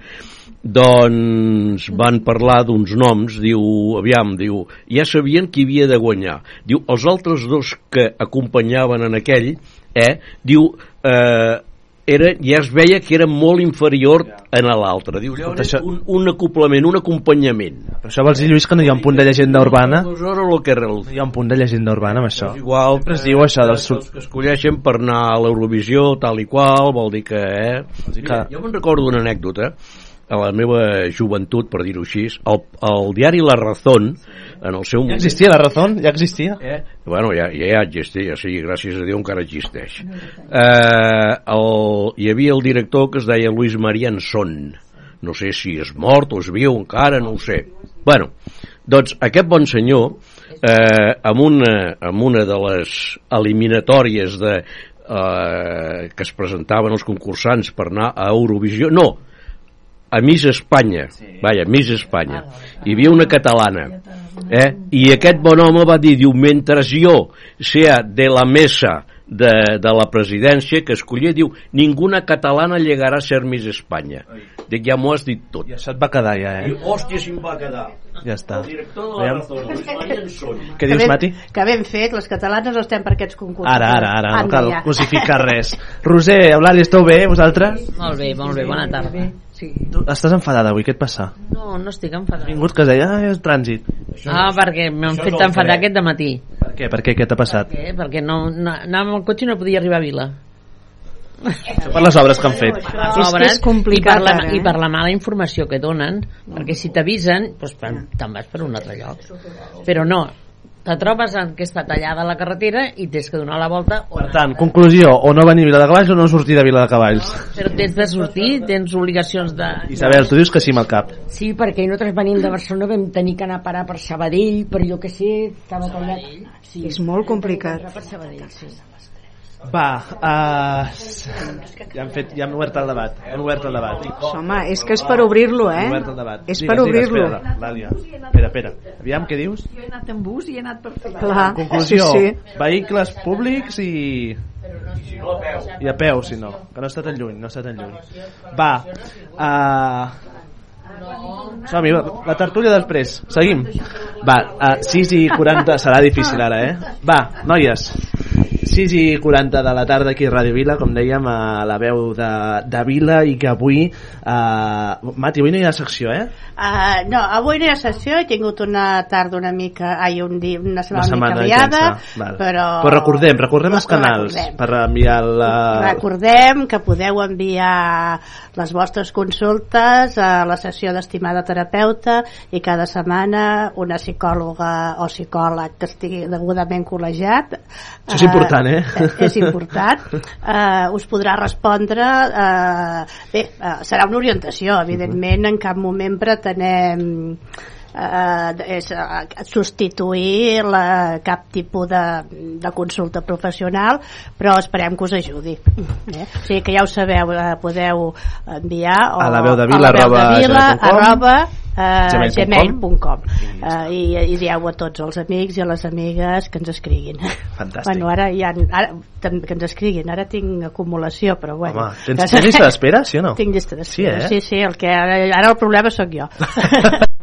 doncs van parlar d'uns noms, diu, aviam, diu, ja sabien qui havia de guanyar. Diu, els altres dos que acompanyaven en aquell, eh, diu, eh, era, ja es veia que era molt inferior a l'altre. Diu, allò això- un, un acoplament, un acompanyament. Però això vols dir, Lluís, que no hi ha un punt de llegenda urbana? Doncs que No hi ha un punt de llegenda urbana amb això? igual Sempre es diu això dels... els que escolleixen per anar a l'Eurovisió tal i qual, vol dir que... Eh? Mira, jo me'n recordo una anècdota a la meva joventut, per dir-ho així, el, el diari La Razón, en el seu Ja existia la Razón? Ja existia? Eh? Bueno, ja, ja existia, sí, gràcies a Déu encara existeix. Eh, el, hi havia el director que es deia Luis Marianson. No sé si és mort o és viu encara, no ho sé. Bueno, doncs aquest bon senyor, eh, amb, una, amb una de les eliminatòries de, eh, que es presentaven els concursants per anar a Eurovisió, no, a Miss Espanya, sí. vaja, Miss Espanya. Hi havia una catalana, eh? i aquest bon home va dir, diu, mentre jo sea de la mesa de, de la presidència que escollia, diu, ninguna catalana llegarà a ser Miss Espanya. Dic, ja m'ho has dit tot. I això et va quedar ja, I, eh? hòstia, si em va quedar. Ja està. El director de la. Razón. Què dius, ben, Mati? Que ben fet, les catalanes estem per aquests concursos. Ara, ara, ara, no cal ja. cosificar res. Roser, Eulàlia, esteu bé, vosaltres? Molt bé, molt bé, bona tarda. Sí. Tu estàs enfadada avui, què et passa? No, no estic enfadada. Vingut que es deia, ah, és trànsit. Ah, perquè m'han això fet enfadar aquest matí. Per què? Per què? Què t'ha passat? Eh? Perquè no, no, anava amb el cotxe i no podia arribar a Vila. Això per les obres que han fet. Per les És obres és complicat i per, la, ara, eh? i per la mala informació que donen, perquè si t'avisen, doncs per- te'n vas per un altre lloc. Però no, te trobes en que està tallada la carretera i tens que donar la volta o Per tant, conclusió, o no venir a Vila de Cavalls o no sortir de Vila de Cavalls. però tens de sortir, tens obligacions de... Isabel, tu dius que sí amb el cap. Sí, perquè nosaltres venim de Barcelona vam tenir que anar a parar per Sabadell, per jo que sé, estava tallat. Sí, És molt complicat. Per Sabadell, sí. Va, uh, ja han fet, ja han obert el debat. Han obert el debat. Home, és que és per obrir-lo, eh? Obert el debat. És per obrir-lo. espera, Làlia. Espera, espera. Aviam, què dius? Jo he anat en bus i he anat per fer Clar, Conclusió, sí, sí. vehicles públics i... I a peu, si no, que no està tan lluny, no està tan lluny. Va, uh, som-hi, va, la tertúlia després, seguim. Va, uh, 6 i 40, serà difícil ara, eh? Va, noies, 6 i 40 de la tarda aquí a Ràdio Vila, com dèiem, a la veu de, de Vila i que avui... Uh, Mati, avui no hi ha secció, eh? Uh, no, avui no hi ha sessió, he tingut una tarda una mica, ai, un dia, una setmana, Una setmana una mica liada, però... Però recordem, recordem els canals Recordem. per enviar la... Recordem que podeu enviar les vostres consultes a la sessió d'estimada terapeuta i cada setmana una psicòloga o psicòleg que estigui degudament col·legiat Això és important, eh? és important eh, us podrà respondre eh, bé, eh, serà una orientació evidentment en cap moment pretenem eh, és eh, substituir la, cap tipus de, de consulta professional però esperem que us ajudi eh? o sigui que ja ho sabeu eh, podeu enviar o, A la veu de vila, a la veu de arroba vila, arroba eh, gmail.com. gmail.com eh, i, i dieu a tots els amics i a les amigues que ens escriguin Fantàstic. bueno, ara, ja, ara que ens escriguin ara tinc acumulació però bueno Home, tens, tens llista d'espera, sí o no? tinc llista d'espera, Sí, eh? sí, sí, el que ara, ara el problema sóc jo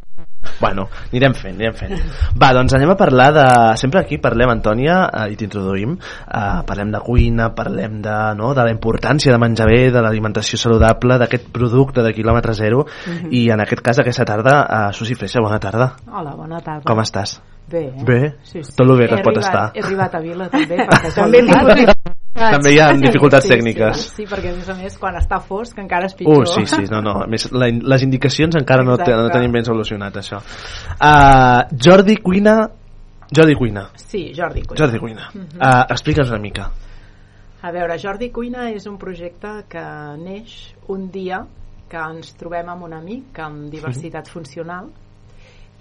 Bueno, anirem fent, anirem fent. Va, doncs anem a parlar de... Sempre aquí parlem, Antònia, eh, i t'introduïm, eh, parlem de cuina, parlem de, no, de la importància de menjar bé, de l'alimentació saludable, d'aquest producte de quilòmetre zero, Mhm. i en aquest cas, aquesta tarda, eh, Susi Freixa, bona tarda. Hola, bona tarda. Com estàs? Bé. eh? Bé? Sí, sí. Tot lo bé que He pot arribat, estar. He arribat a Vila també, perquè També he dificultats. També hi ha dificultats sí, tècniques. Sí, sí, perquè a més a més quan està fosc encara és pitjor. Uh, sí, sí, no, no. A més, la, les indicacions encara no, te, no tenim ben solucionat, això. Uh, Jordi Cuina... Jordi Cuina. Sí, Jordi Cuina. Jordi Cuina. Mhm. Uh, Explica'ns una mica. A veure, Jordi Cuina és un projecte que neix un dia que ens trobem amb un amic amb diversitat funcional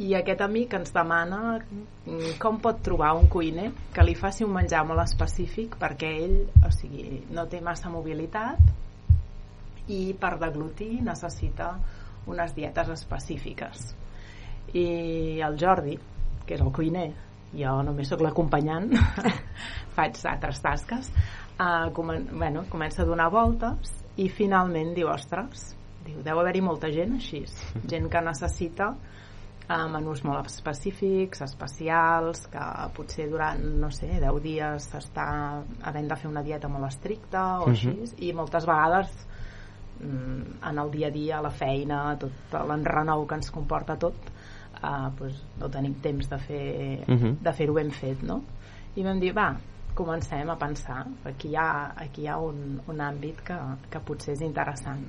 i aquest amic ens demana mm, com pot trobar un cuiner que li faci un menjar molt específic perquè ell o sigui, no té massa mobilitat i per deglutir necessita unes dietes específiques. I el Jordi que és el cuiner jo només sóc l'acompanyant faig altres tasques uh, comen bueno, comença a donar voltes i finalment diu, ostres diu, deu haver-hi molta gent així gent que necessita uh, menús molt específics, especials que potser durant, no sé 10 dies s'està havent de fer una dieta molt estricta o Mhm. així i moltes vegades mm, en el dia a dia, a la feina tot l'enrenou que ens comporta tot uh, pues, no tenim temps de fer Mhm. de fer-ho ben fet no? i vam dir, va, comencem a pensar aquí hi ha, aquí hi ha un, un àmbit que, que potser és interessant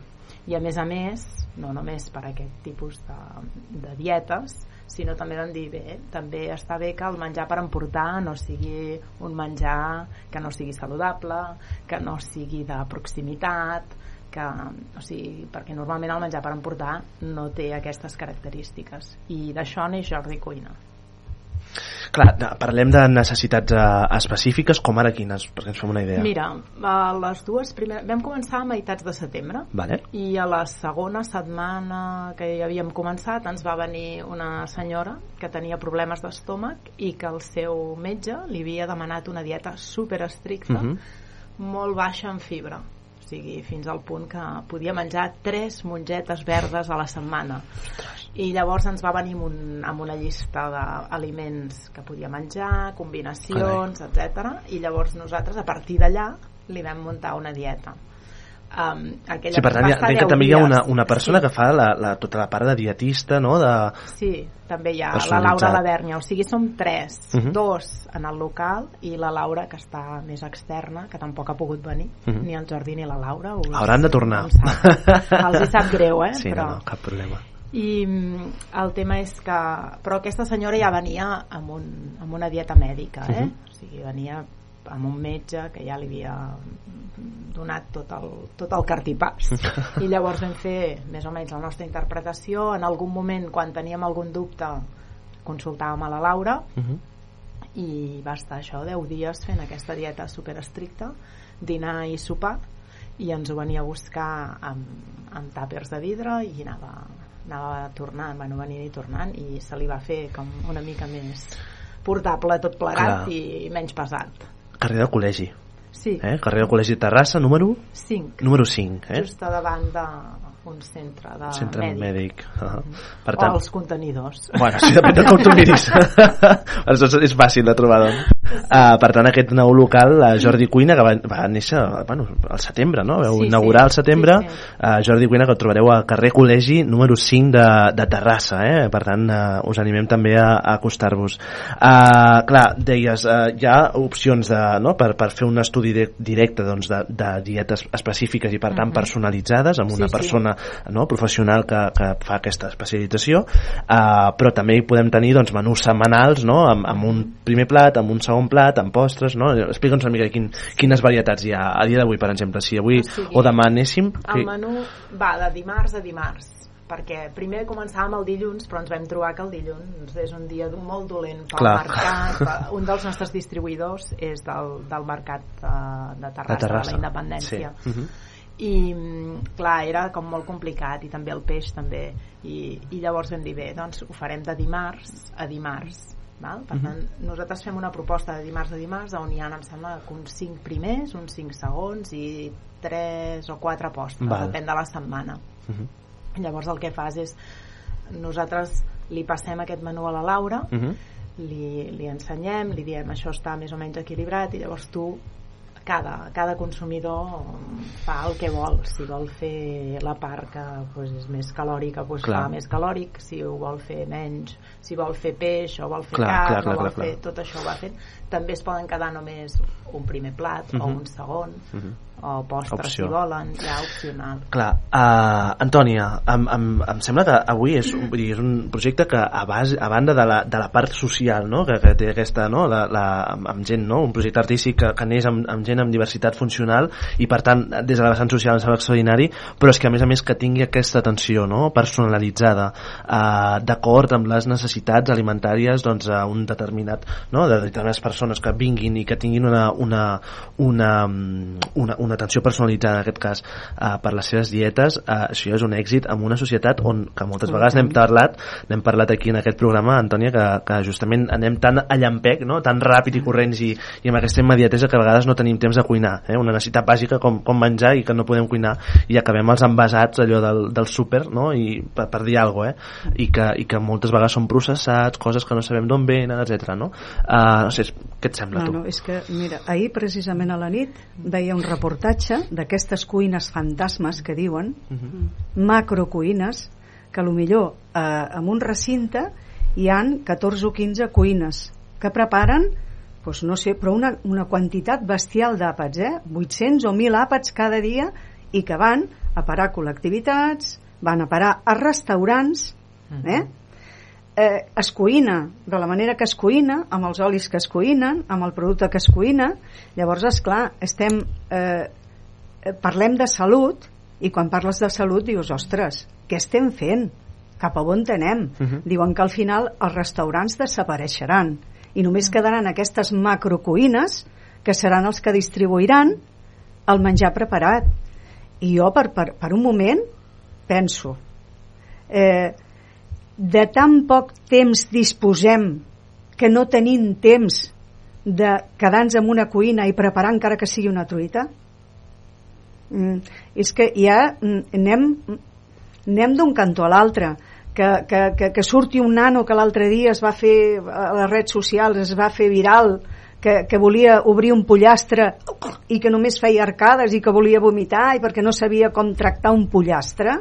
i a més a més no només per aquest tipus de, de dietes sinó també vam dir bé, també està bé que el menjar per emportar no sigui un menjar que no sigui saludable que no sigui de proximitat que, o sigui, perquè normalment el menjar per emportar no té aquestes característiques. I d'això neix Jordi Cuina Clar, parlem de necessitats uh, específiques, com ara quines, perquè ens fem una idea. Mira, a les dues primeres... Vam començar a meitats de setembre Vale. i a la segona setmana que ja havíem començat ens va venir una senyora que tenia problemes d'estómac i que el seu metge li havia demanat una dieta super estricta Mhm. molt baixa en fibra o sigui, fins al punt que podia menjar tres mongetes verdes a la setmana i llavors ens va venir amb, un, amb una llista d'aliments que podia menjar, combinacions, etc. I llavors nosaltres a partir d'allà li vam muntar una dieta. Um, aquella Sí, per tant, entenc que 10 també hi ha una, una persona que fa la, la, tota la part de dietista, no? De... Sí, també hi ha la. Laura Lavernya, o sigui, som tres, Mhm. dos en el local i la Laura que està més externa, que tampoc ha pogut venir, Mhm. ni el Jordi ni la Laura. Us, Hauran de tornar. sap. Els hi sap greu, eh? Sí, però... no, no, cap problema. I mm, el tema és que... Però aquesta senyora ja venia amb, un, amb una dieta mèdica, eh? Mhm. O sigui, venia amb un metge que ja li havia donat tot el, tot el cartipàs. I llavors vam fer més o menys la nostra interpretació. En algun moment quan teníem algun dubte consultàvem a la Laura. Mhm. i va estar això 10 dies fent aquesta dieta super estricta dinar i sopar. I ens ho venia a buscar amb, amb tàpers de vidre i anava, anava tornant, bueno, venint i tornant. I se li va fer com una mica més portable tot plegat Clar. i menys pesat Carrer del col·legi. Sí. Eh? Carrer del Col·legi de Terrassa, número? 5. Número 5, eh? Just davant d'un centre de Centre mèdic. mèdic. Uh -huh. Per O tant, els contenidors. Bueno, sí, depèn de com tu miris. Aleshores és fàcil de trobar, doncs. Uh, per tant, aquest nou local, uh, Jordi Cuina, que va, va néixer bueno, al setembre, no? Vau Sí, inaugurar sí. al setembre. Sí, Uh, Jordi Cuina, que el trobareu a carrer Col·legi número 5 de, de Terrassa, eh? Per tant, uh, us animem també a, a acostar-vos. Uh, clar, deies, uh, hi ha opcions de, no? per, per fer un estudi de, directe doncs, de, de dietes específiques i, per tant, Mhm. personalitzades amb una Sí, sí. No, professional que, que fa aquesta especialització uh, però també hi podem tenir doncs, menús setmanals no, amb, amb un primer plat, amb un segon plat amb postres, no? explica'ns una mica quin, quines varietats hi ha a dia d'avui per exemple si avui O sigui, o demà anéssim El menú va de dimarts a dimarts perquè primer començàvem el dilluns però ens vam trobar que el dilluns és un dia molt dolent pel Clar. mercat eh, un dels nostres distribuïdors és del, del mercat eh, de Terrassa, de Terrassa de la Independència sí. uh -huh. I mm, clar, era com molt complicat i també el peix també i, i llavors vam dir bé, doncs ho farem de dimarts a dimarts val? per Mhm. tant, nosaltres fem una proposta de dimarts a dimarts on hi ha, em sembla, uns 5 primers uns 5 segons i 3 o 4 postres, Val. depèn de la setmana Uh -huh. llavors el que fas és nosaltres li passem aquest menú a la Laura Uh -huh. li, li ensenyem, li diem això està més o menys equilibrat i llavors tu cada, cada consumidor fa el que vol si vol fer la part que pues, és més calòrica pues, Clar. fa més calòric si ho vol fer menys si vol fer peix o vol fer Clar, carn clar, clar, o vol clar, fer clar. tot això ho va fent també es poden quedar només un primer plat o Mhm. un segon Mhm. o postres Opció. si volen ja opcional Clar, uh, Antònia, em, em, em sembla que avui és, un- vull dir, és un projecte que a, base, a banda de la, de la part social no? que, que té aquesta, no? la, la, amb, amb gent, no? un projecte artístic que, que neix amb, amb gent amb diversitat funcional i per tant des de la vessant social em sembla extraordinari però és que a més a més que tingui aquesta atenció no? personalitzada uh, d'acord amb les necessitats alimentàries doncs, a un determinat no? de determinades persones que vinguin i que tinguin una, una, una, mm, una, una atenció personalitzada en aquest cas uh, per les seves dietes uh, això és un èxit en una societat on que moltes vegades n'hem parlat n'hem parlat aquí en aquest programa Antònia que, que justament anem tan a llampec no? tan ràpid i corrents i, i amb aquesta immediatesa que a vegades no tenim temps de cuinar eh? una necessitat bàsica com, com menjar i que no podem cuinar i acabem els envasats allò del, del súper no? i per, per dir alguna cosa eh? I, que, i que moltes vegades són processats coses que no sabem d'on venen, etc. No? Uh, no sé, què et sembla No, tu? és que, mira, ahir precisament a la nit veia un reportatge d'aquestes cuines fantasmes que diuen, macrocuines, que a lo millor eh, en un recinte hi han 14 o 15 cuines que preparen doncs no sé, però una, una quantitat bestial d'àpats, eh? 800 o 1.000 àpats cada dia i que van a parar col·lectivitats, van a parar a restaurants, eh? Eh, es cuina de la manera que es cuina, amb els olis que es cuinen, amb el producte que es cuina, llavors, és clar estem, eh, eh, parlem de salut i quan parles de salut dius, ostres, què estem fent? Cap a on anem? Mhm. Diuen que al final els restaurants desapareixeran i només quedaran aquestes macrocuines que seran els que distribuiran el menjar preparat. I jo per, per, per un moment penso eh, de tan poc temps disposem que no tenim temps de quedar-nos en una cuina i preparar encara que sigui una truita? Mm, és que ja mm, anem, anem d'un cantó a l'altre. Que, que, que, que surti un nano que l'altre dia es va fer a les redes socials es va fer viral que, que volia obrir un pollastre i que només feia arcades i que volia vomitar i perquè no sabia com tractar un pollastre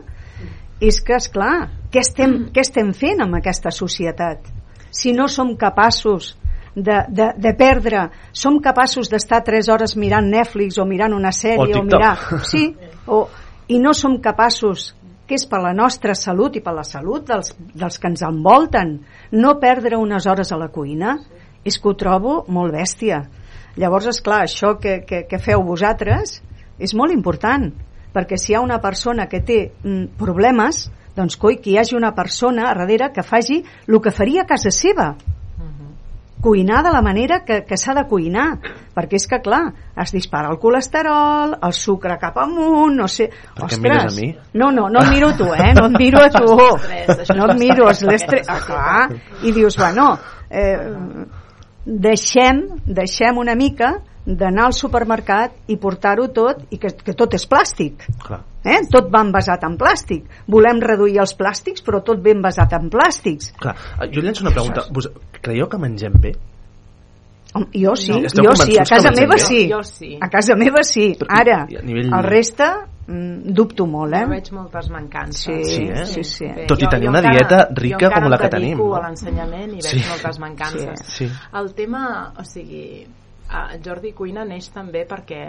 és que, és clar, què estem, què estem fent amb aquesta societat? Si no som capaços de, de, de perdre, som capaços d'estar 3 hores mirant Netflix o mirant una O sèrie o, TikTok. mirar... Sí, o, i no som capaços que és per la nostra salut i per la salut dels, dels que ens envolten no perdre unes hores a la cuina és que ho trobo molt bèstia llavors és clar, això que, que, que feu vosaltres és molt important perquè si hi ha una persona que té mm, problemes doncs coi, que hi hagi una persona a darrere que faci el que faria a casa seva cuinar de la manera que, que s'ha de cuinar perquè és que clar, es dispara el colesterol el sucre cap amunt no sé, Per què mires a mi? no, no, no et miro a tu, eh? No et miro a tu. No et miro, és l'estrès. Ah, clar. I dius, bueno, eh, deixem, deixem una mica d'anar al supermercat i portar-ho tot i que, que tot és plàstic Clar. eh? tot va envasat en plàstic volem reduir els plàstics però tot ben envasat en plàstics Clar, jo llenço una pregunta. Vos creieu que mengem bé? Jo sí, No. Jo sí, a casa meva bé? sí. Jo sí. A casa meva sí. Ara, i a nivell- el reste mm, dubto molt, eh? Jo veig moltes mancances. Sí, Sí, eh? sí, sí. Tot i jo- tenir jo una encara- dieta jo rica encara com la que tenim, dedico no? a l'ensenyament i veig Sí. moltes mancances. Sí. El tema, o sigui, a Jordi Cuina neix també perquè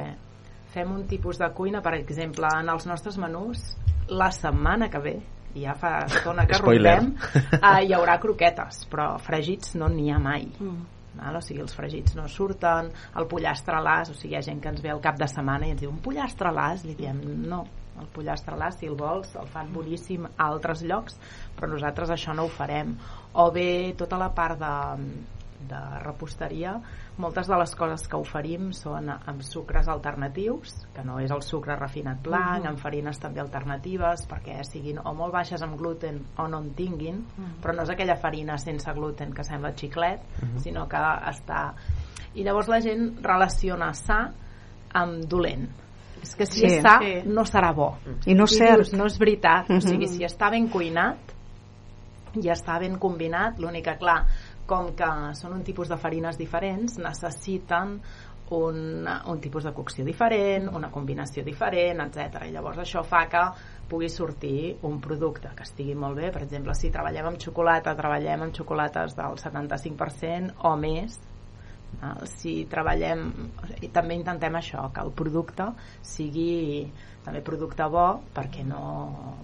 fem un tipus de cuina, per exemple, en els nostres menús, la setmana que ve, i ja fa estona que rondem, eh, hi haurà croquetes, però fregits no n'hi ha mai. Val? O sigui, els fregits no surten, el pollastre a l'as, o sigui, hi ha gent que ens ve al cap de setmana i ens diu un pollastre a l'as, li diem no, el pollastre a l'as, si el vols, el fan boníssim a altres llocs, però nosaltres això no ho farem. O bé tota la part de, de reposteria, moltes de les coses que oferim són amb sucres alternatius, que no és el sucre refinat blanc, Mhm. amb farines també alternatives, perquè siguin o molt baixes amb gluten o no en tinguin, Mhm. però no és aquella farina sense gluten que sembla xiclet, Mhm. sinó que està... I llavors la gent relaciona sa amb dolent. És que si Sí. és sa, Sí. no serà bo. I no és I cert. dius, no és veritat. O Mhm. sigui, si està ben cuinat, i està ben combinat, l'únic que, clar, com que són un tipus de farines diferents, necessiten un, un tipus de cocció diferent, una combinació diferent, etc. I llavors això fa que pugui sortir un producte que estigui molt bé. Per exemple, si treballem amb xocolata, treballem amb xocolates del 75% o més, si treballem també intentem això, que el producte sigui també producte bo perquè no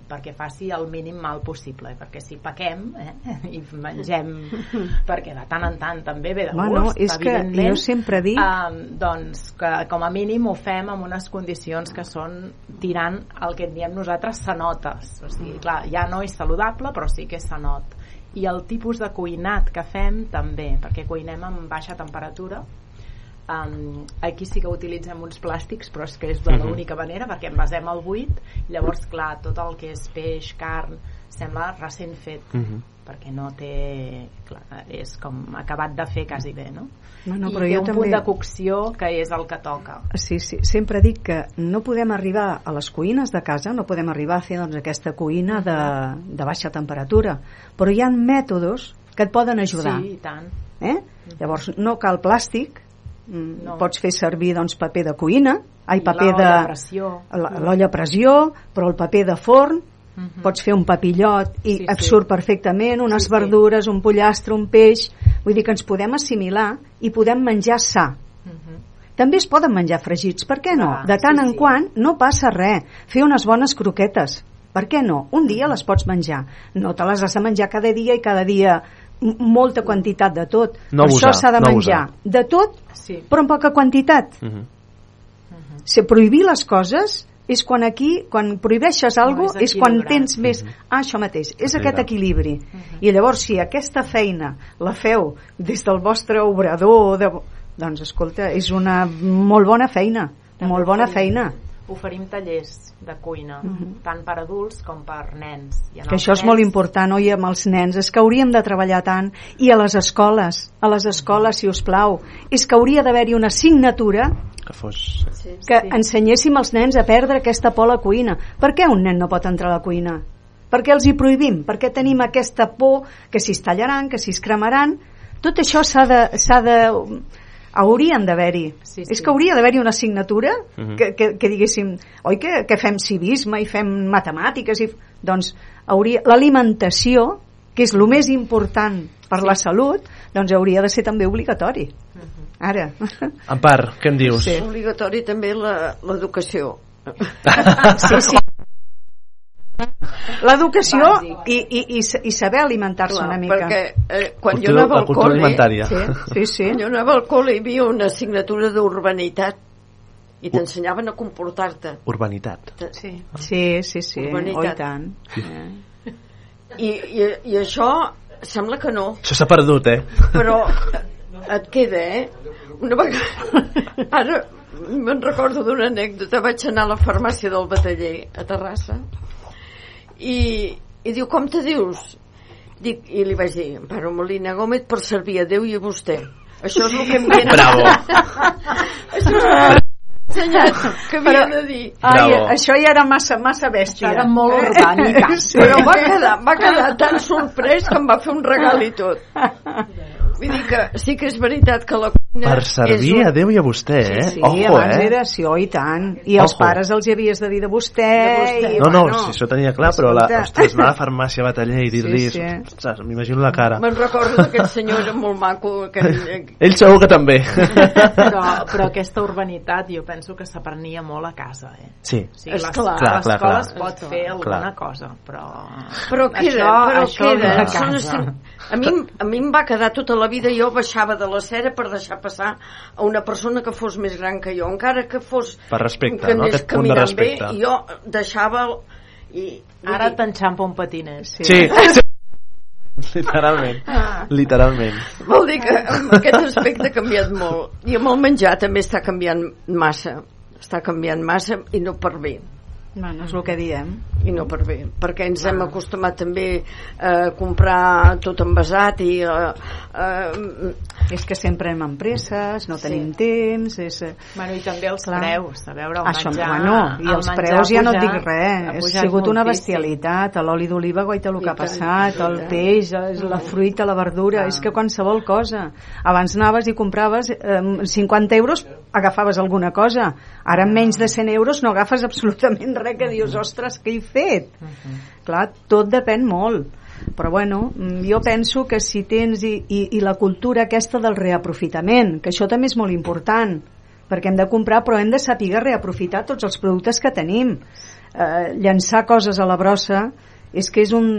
perquè faci el mínim mal possible perquè si pequem eh, i mengem perquè de tant en tant també ve de Bueno, gust és que jo sempre dic- eh, doncs que com a mínim ho fem amb unes condicions que són tirant el que en diem nosaltres cenotes. O sigui, clar, ja no és saludable però sí que és cenot. I el tipus de cuinat que fem també, perquè cuinem amb baixa temperatura um, aquí sí que utilitzem uns plàstics però és que és de Mhm. l'única manera perquè envasem el buit llavors clar, tot el que és peix, carn sembla recent fet Mhm. perquè no té clar, és com acabat de fer quasi bé no? No, no, i però té jo un també- punt de cocció que és el que toca Sí, sí, sempre dic que no podem arribar a les cuines de casa, no podem arribar a fer doncs, aquesta cuina de, de baixa temperatura, però hi ha mètodes que et poden ajudar. sí, i tant Eh? Llavors no cal plàstic, No. pots fer servir doncs, paper de cuina, ai, paper de l'olla a pressió, però el paper de forn, Mhm. pots fer un papillot i Sí, et sí. surt perfectament, unes Sí, sí. verdures, un pollastre, un peix, vull dir que ens podem assimilar i podem menjar sa. Mhm. També es poden menjar fregits, per què no? Ah, de tant sí, en sí. quant no passa res. Fer unes bones croquetes, per què no? Un dia les pots menjar. No te les has de menjar cada dia i cada dia molta quantitat de tot. No per abusar, això s'ha de no menjar abusar. de tot, sí. però en poca quantitat. Mhm. Si prohibir les coses és quan aquí, quan prohibeixes alguna és és, quan tens més... Ah, això mateix, és aquest Equilibrar. equilibri. I llavors, si aquesta feina la feu des del vostre obrador, de... doncs, escolta, és una molt bona feina, molt bona oferim- feina. Oferim tallers de cuina tant per adults com per nens. I en que això és molt nens- important, oi, amb els nens. És que hauríem de treballar tant. I a les escoles, a les escoles, si us plau. És que hauria d'haver-hi una assignatura Que fos... que ensenyéssim als nens a perdre aquesta por a la cuina. Per què un nen no pot entrar a la cuina? per què els hi prohibim? per què tenim aquesta por que si es tallaran, que si es cremaran? Tot això s'ha de, s'ha de haurien d'haver-hi Sí, és sí. que hauria d'haver-hi una assignatura Mhm. que, que, que diguéssim oi que, que fem civisme i fem matemàtiques i, doncs hauria l'alimentació que és el més important per la salut doncs hauria de ser també obligatori ara Ampar, què en dius? És obligatori també la- l'educació. sí, sí. L'educació i, i, i, i saber alimentar-se una mica. Perquè eh, quan Cultura- jo anava al col·le... alimentària. Sí, sí, sí. Quan jo anava al col·le hi havia una assignatura d'urbanitat i t'ensenyaven a comportar-te. Urbanitat. sí. Sí, sí, sí. Urbanitat. Oh, i tant. Eh. I, i, I això sembla que no, Això s'ha perdut, eh? però et queda, eh? Una vegada... Ara me'n recordo d'una anècdota. Vaig anar a la farmàcia del Bataller, a Terrassa, i, i diu, com te dius? Dic, I li vaig dir, Amparo Molina Gómez per servir a Déu i a vostè. Això és el que em viene... Bravo. Això ensenyat que havia de dir. Ai, Bravo. això ja era massa, massa bèstia. Això era molt orgànica. Però va quedar, va quedar tan sorprès que em va fer un regal i tot. Vull dir que sí que és veritat que la cuina Per servir és a Déu i a vostè, eh? Sí, Ojo, abans eh? era sí, oh, i tant. I Ojo. pares els hi havies de dir de vostè. I, No, no, bueno, si això tenia clar, però la, ostres, anar a la farmàcia Bataller i dir-li... Sí, sí. Ostres, m'imagino la cara. Me'n recordo d'aquest senyor era molt maco aquell, Ell segur que també. però, però aquesta urbanitat jo penso que s'aprenia molt a casa eh? Sí. o sigui, És les- clar. Clar, a l'escola clar. es pot Clar. fer alguna Clar. cosa però, però queda, això, però això queda de són casa. a mi, a mi em va quedar tota la vida jo baixava de la cera per deixar passar a una persona que fos més gran que jo encara que fos Per respecte, que no? anés Aquest punt de respecte. bé, jo deixava el- i, ara t'enxampa un patiner sí. Sí, sí. Literalment. Literalment. Vol dir que aquest aspecte ha canviat molt. I amb el menjar també està canviant massa. Està canviant massa i no per bé. Bueno, és el que diem. I no per bé, perquè ens hem acostumat també a comprar tot envasat i... Eh, eh, És que sempre anem amb presses, no tenim temps... És... eh, Bueno, i també els Clar. preus, a veure, el Això, menjar... bueno, i el els menjar preus ja no et ha dic res, ha ha sigut una bestialitat, l'oli d'oliva guaita el que ha tant, passat, i el peix, la fruita, la verdura, és que qualsevol cosa. Abans anaves i compraves eh, 50 euros, agafaves alguna cosa. Ara amb menys de 100 euros no agafes absolutament res que dius, ostres, què he fet? Clar, tot depèn molt. Però bueno, mm, jo penso que si tens i, i, i la cultura aquesta del reaprofitament, que això també és molt important perquè hem de comprar però hem de saber reaprofitar tots els productes que tenim. Eh, llançar coses a la brossa és que és un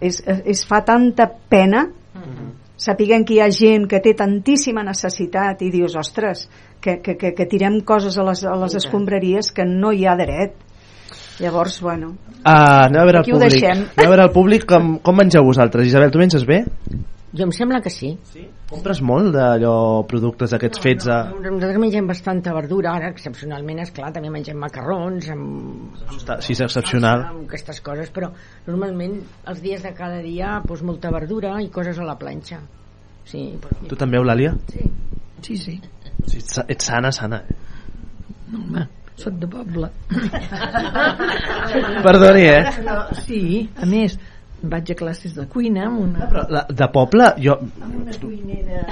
és, és fa tanta pena sapiguem que hi ha gent que té tantíssima necessitat i dius, ostres, que, que, que, que tirem coses a les, a les escombraries que no hi ha dret llavors, bueno Uh, anem a veure el Aquí ho públic. deixem. Anem a veure el públic com, com mengeu vosaltres. Isabel, tu menges bé? Jo em sembla que sí. Compres molt d'allò, productes aquests fets a... Nosaltres mengem bastanta verdura, ara excepcionalment, és clar, també mengem macarrons amb, Està- Sí, és excepcional. amb aquestes coses, però normalment els dies de cada dia doncs, molta verdura i coses a la planxa. Sí, però... Tu també, Eulàlia? Sí, sí, sí. Sí, ets, ets sana, sana. eh? No, home, soc de poble. Perdoni, eh? No, sí, a més, vaig a classes de cuina amb una... Però la, de poble, jo... Amb una cuinera...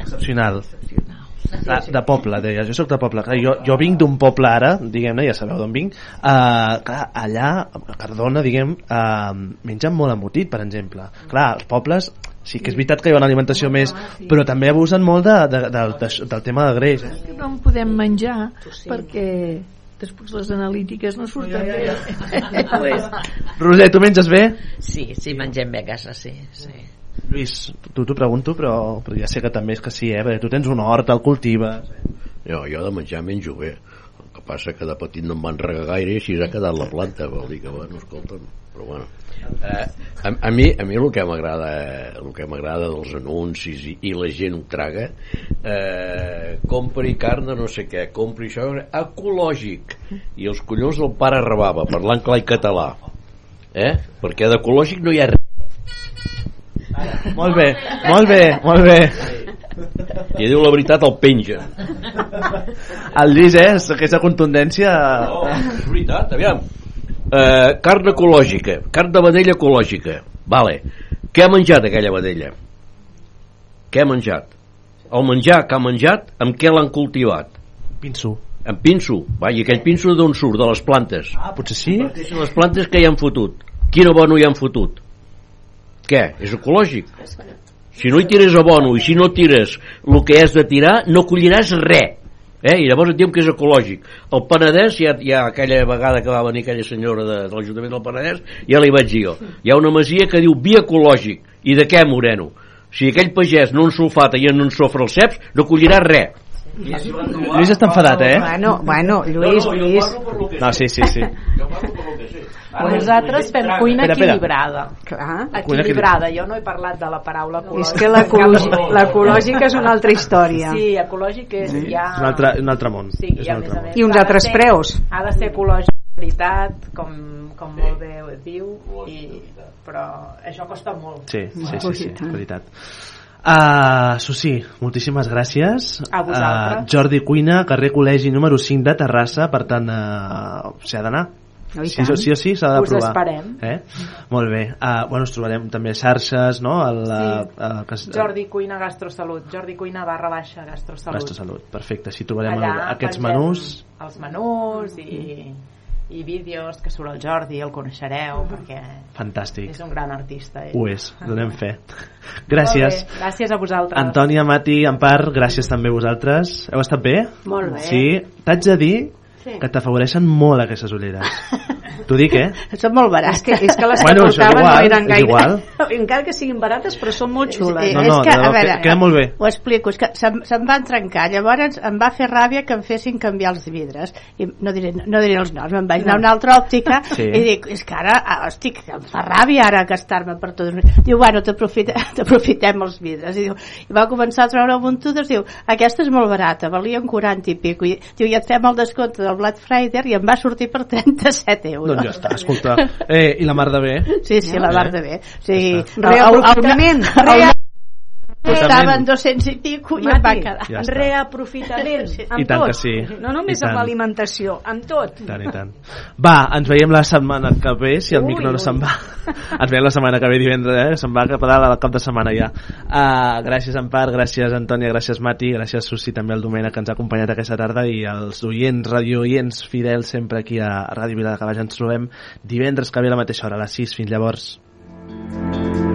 Excepcional. Ah, de poble, deia, jo sóc de poble. Clar, jo, jo vinc d'un poble ara diguem-ne, ja sabeu d'on vinc. Uh, clar, allà, a Cardona diguem, uh, mengen molt embotit per exemple, clar, als pobles sí que és veritat que hi ha una alimentació més però també abusen molt de, de, de, de, del tema de greix eh? Que no en podem menjar perquè després les analítiques no surten bé. pues, Roser, tu menges bé? Sí, sí, mengem bé a casa, sí. sí. Lluís, tu t'ho pregunto però, però ja sé que també és que sí, eh? perquè tu tens un hort, el cultives Jo, jo de menjar menjo bé. El que passa que de petit no em van regar gaire i així s'ha quedat la planta, vol dir que, bueno, escolta'm, però bueno. Eh, a, a, mi, a mi el que m'agrada el que m'agrada dels anuncis i, i la gent ho traga eh, compri carn de no sé què compri això ecològic i els collons del pare rebava parlant clar i català eh? perquè d'ecològic no hi ha res molt bé, molt bé, molt bé i diu la veritat el penja el Lluís, eh? aquesta contundència no, és veritat, aviam eh, carn ecològica carn de vedella ecològica vale. què ha menjat aquella vedella? què ha menjat? el menjar que ha menjat amb què l'han cultivat? pinso amb pinso, va, i aquell pinso d'on surt? de les plantes ah, potser sí? les plantes que hi han fotut quin abono hi han fotut? què? és ecològic? si no hi tires abono i si no tires el que has de tirar no colliràs res eh? i llavors et diuen que és ecològic el Penedès, ja, ja aquella vegada que va venir aquella senyora de, de l'Ajuntament del Penedès ja li vaig dir jo, hi ha una masia que diu vi ecològic, i de què moreno? si aquell pagès no ensulfata i no ensofra els ceps, no collirà res Lluís està enfadat, eh? Bueno, bueno, Lluís, No, no, jo Lluís. parlo per lo que No, sí, sí, sí. Nosaltres fem cuina Espera, espera. equilibrada. Clar. Cuina Equilibrada, jo no he parlat de la paraula ecològica. És que l'ecològica és una altra història. Sí, ecològic és Sí. ja... És un altre, un altre món. Sí, és un altre món. més... I uns ha de altres ser- preus. Ha de ser ecològic de veritat, com, com molt bé diu, i, però això costa molt. Sí, sí, sí, sí, veritat. Uh, Susi, moltíssimes gràcies. A vosaltres. Uh, Jordi Cuina, carrer Col·legi número 5 de Terrassa, per tant, uh, s'ha d'anar. Sí, tant. sí o sí s'ha de Us provar. esperem. Eh? Molt bé. Uh, bueno, ens trobarem també xarxes, no? El, Sí. uh, que, Jordi Cuina Gastrosalut, Jordi Cuina barra baixa Gastrosalut. Gastrosalut, perfecte. Així trobarem Allà el, aquests menús. Els menús i, i vídeos que surt el Jordi, el coneixereu, perquè Fantàstic. és un gran artista. Ell. Ho és, donem fe. Gràcies. Gràcies a vosaltres. Antònia, Mati, Empar, gràcies també a vosaltres. Heu estat bé? Molt bé. Sí, t'haig de dir Sí. que t'afavoreixen molt aquestes ulleres. T'ho dic, eh? Són molt barates. És que, és que les Bueno, que portaven igual, no eren gaire... igual. Encara que siguin barates, però són molt xules. Eh, No, és no, que, a veure, que- queda molt bé. Ho explico, és que se'm, se'm van trencar, llavors em va fer ràbia que em fessin canviar els vidres. I no diré, no diré els noms, me'n vaig anar a una altra òptica Sí. i dic, és que ara, ah, hosti, que em fa ràbia ara gastar-me per tot. Diu, bueno, t'aprofite- t'aprofitem els vidres. I, diu, I va començar a treure muntudes, diu, aquesta és molt barata, valien 40 i pico. I, diu, i et fem el descompte del Black Friday i em va sortir per 37 euros. Doncs ja està, escolta. Eh, I la mar de bé? Sí, sí, la mar de bé. Sigui, Ja està. Reaprofitament. Rea- Estaven 200 i pico i em va Mati, quedar. Ja està. reaprofitament, amb I tant tot. que sí. No només amb l'alimentació, amb tot. I tant, i tant. Va, ens veiem la setmana que ve, si el Ui, micro no se'n va. Ens veiem la setmana que ve divendres, eh? Se'n va cap a dalt al cap de setmana ja. Uh, gràcies, Empar, gràcies, Antònia, gràcies, Mati, gràcies, Susi, també al Domènec que ens ha acompanyat aquesta tarda i als oients, radiooients fidels sempre aquí a Ràdio Vila de Cavalls. Ens trobem divendres que ve a la mateixa hora, a les 6. Fins llavors. El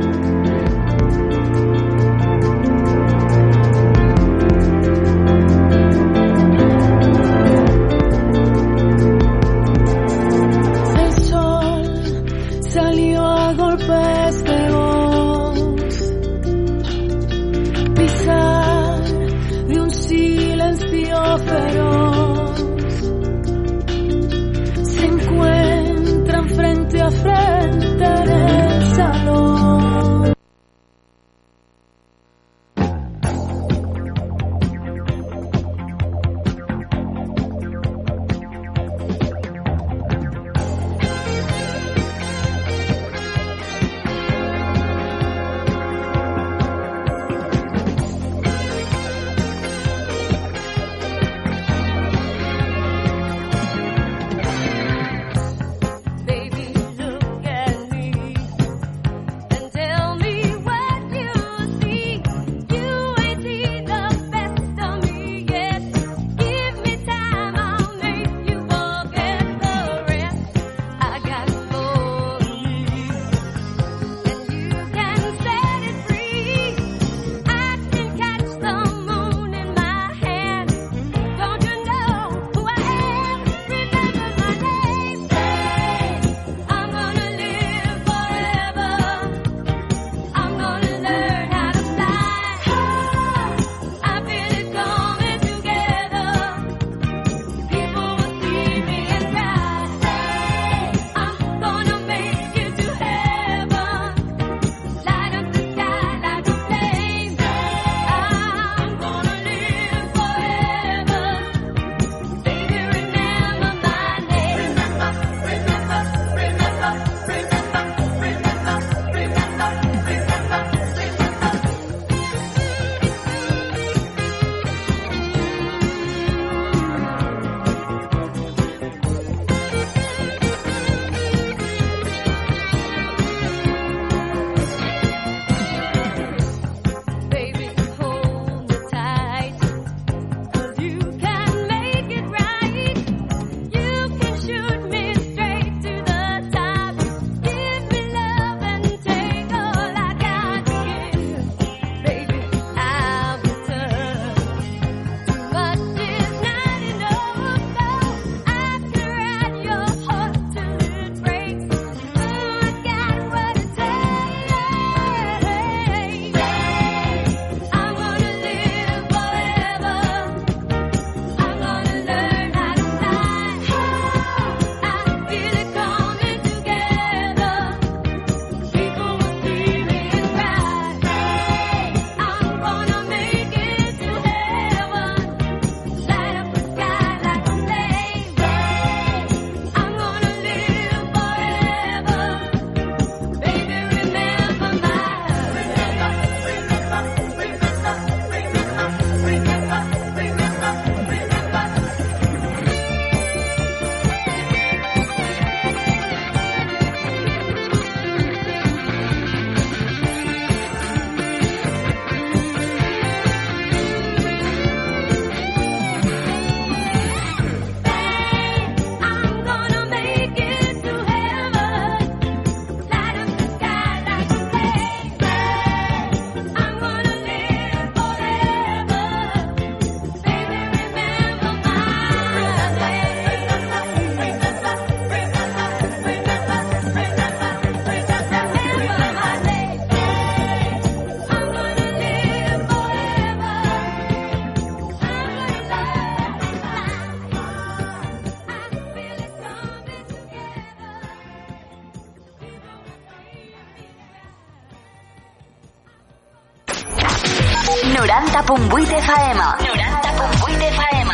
Faema. 90.8 Faema.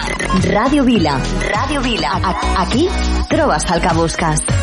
Radio Vila. Radio Vila. Aquí trobes el que.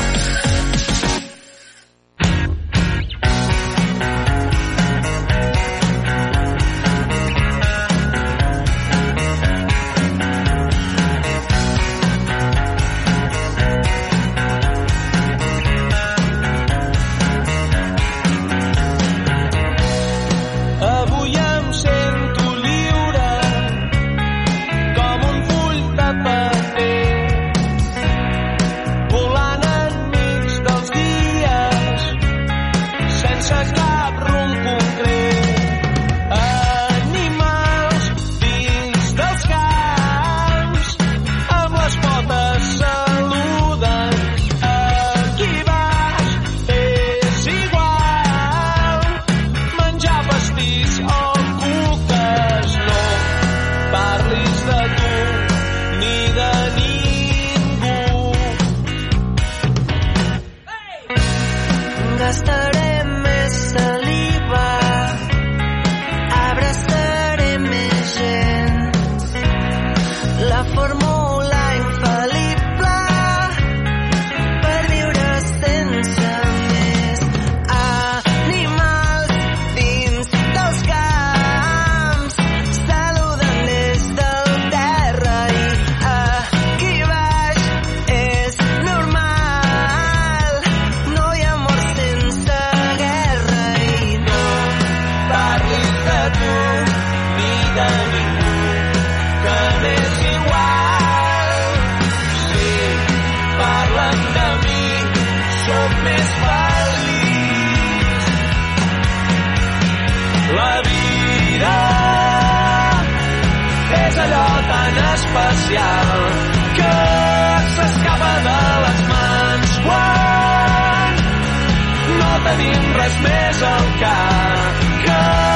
La vida. És allò tan especial que s'escapa de les mans quan no tenim res més al cap que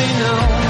really know.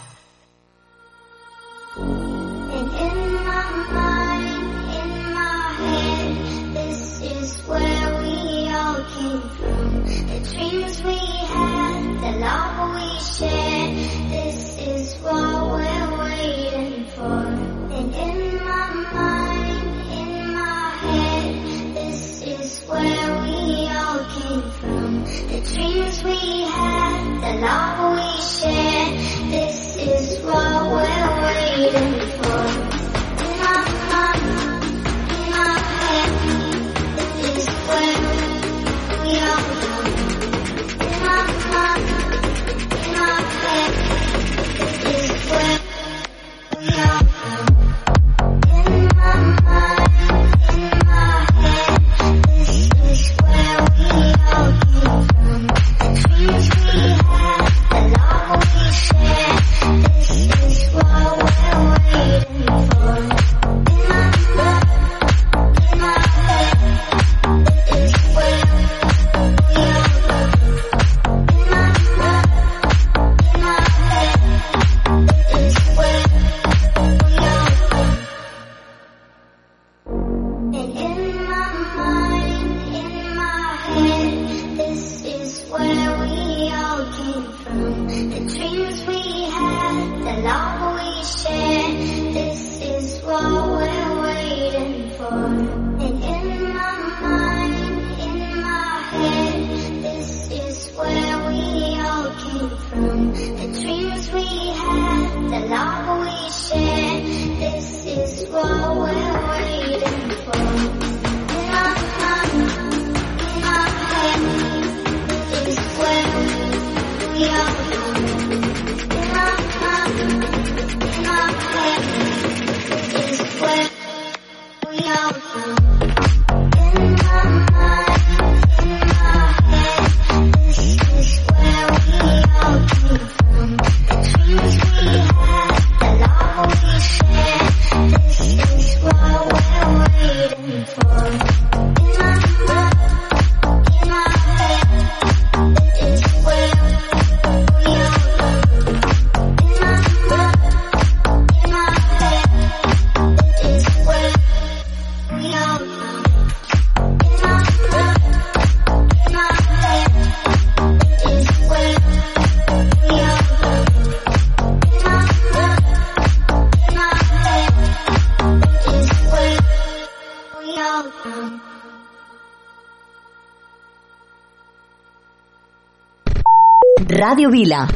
Radio Vila.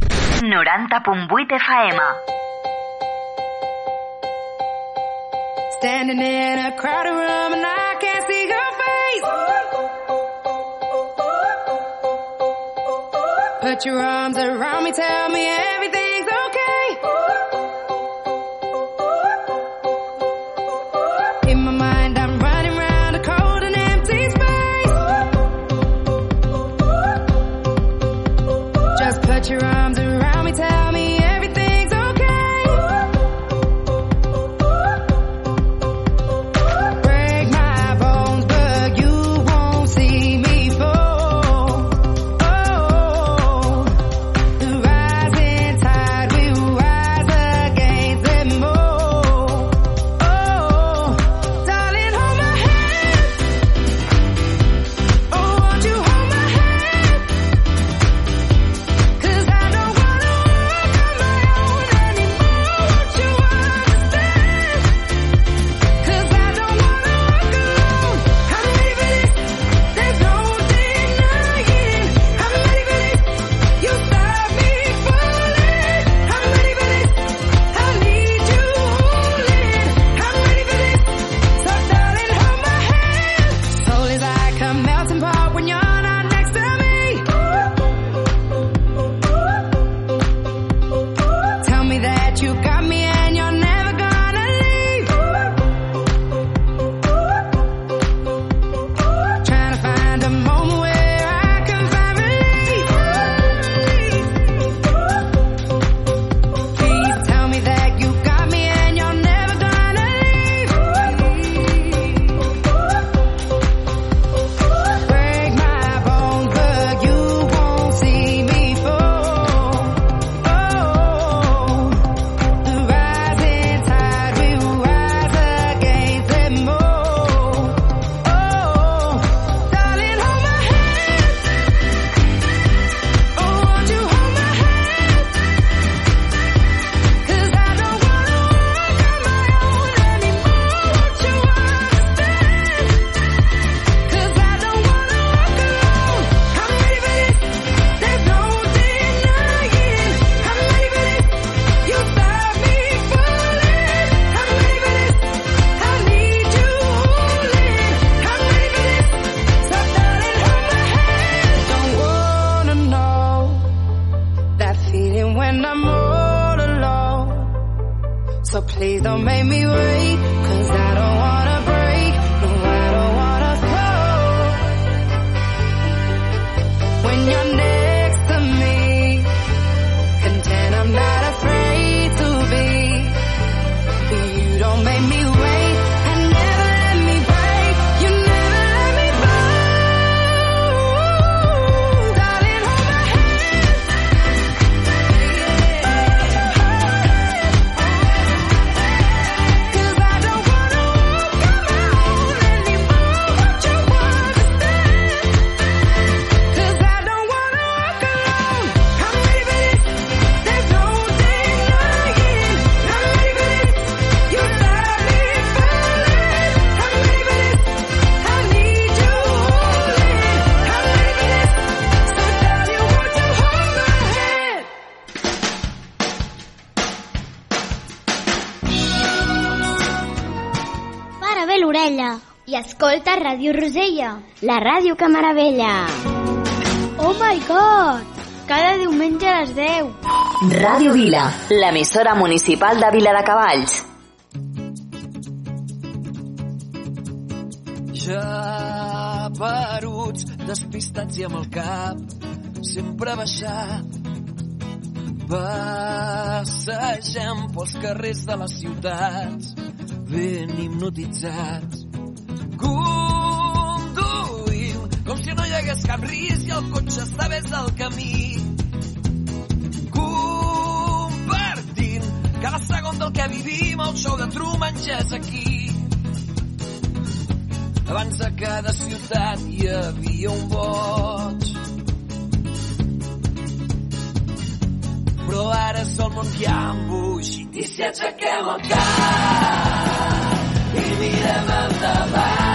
90.8 faema. Standing in a crowded room and I can't see your face. Put your arms around me, tell me everything's okay. Ràdio Rosella, la ràdio que meravella. Oh my god! Cada diumenge a les 10. Ràdio Vila, l'emissora municipal de Vila de Cavalls. Ja peruts, despistats i amb el cap sempre baixat. Passegem pels carrers de les ciutats, ben hipnotitzats. Hagués cap risc i el cotxe estigués al camí. Compartint cada segon del que vivim, el show de Truman ja és aquí. Abans a cada ciutat hi havia un boig. Però ara és el món que ha embogit i si aixequem el cap i mirem endavant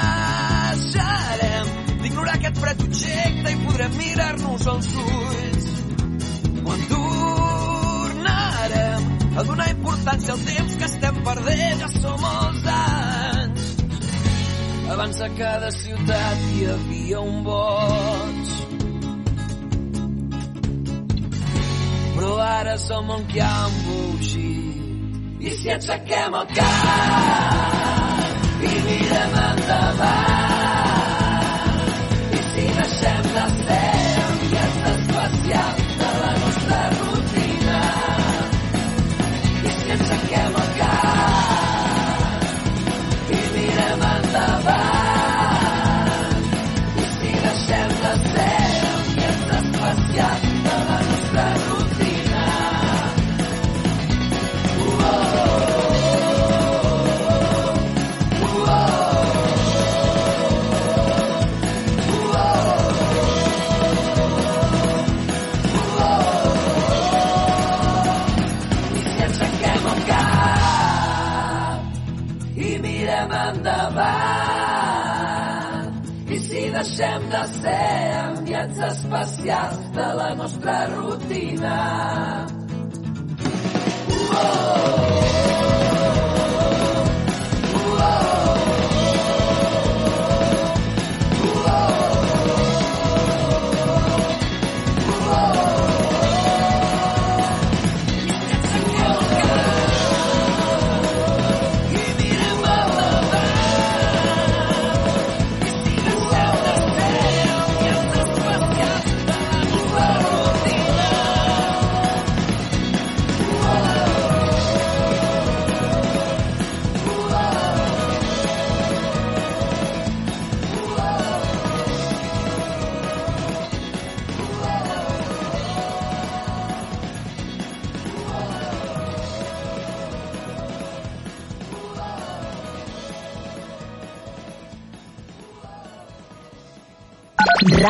fred objecte i podrem mirar-nos als ulls quan tornarem a donar importància al temps que estem perdent ja som molts anys abans a cada ciutat hi havia un boig. Però ara som on que ha embogit. I si aixequem el cap i mirem endavant i si deixem de ser? Ambients especials de deixem de ser enviats especials de la nostra rutina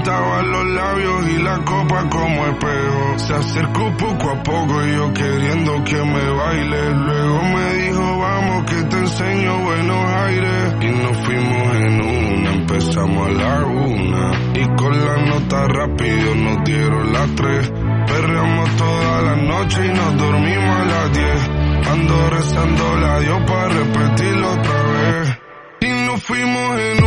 pintaban los labios y la copa como espejo. Se acercó poco a poco y yo queriendo que me baile. Luego me dijo, vamos que te enseño buenos aires. Y nos fuimos en una, empezamos a la una. Y con la nota rápido nos dieron las tres. Perreamos toda la noche y nos dormimos a las diez. Ando rezando la Dios para repetirlo otra vez. Y nos fuimos en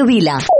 Radio Vila.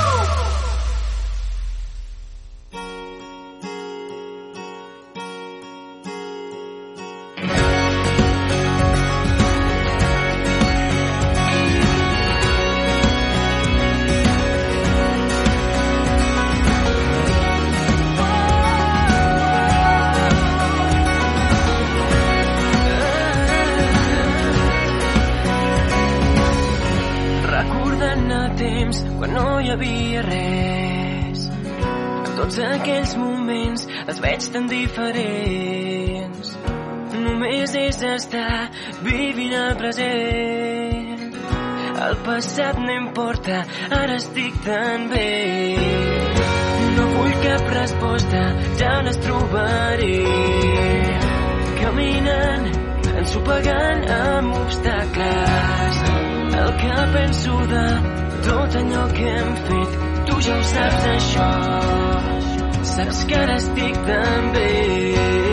Passat no importa, ara estic tan bé. No vull cap resposta, ja les trobaré. Caminant, ensopegant amb obstacles. El que penso de tot allò que hem fet, tu ja ho saps això. Saps que ara estic tan bé.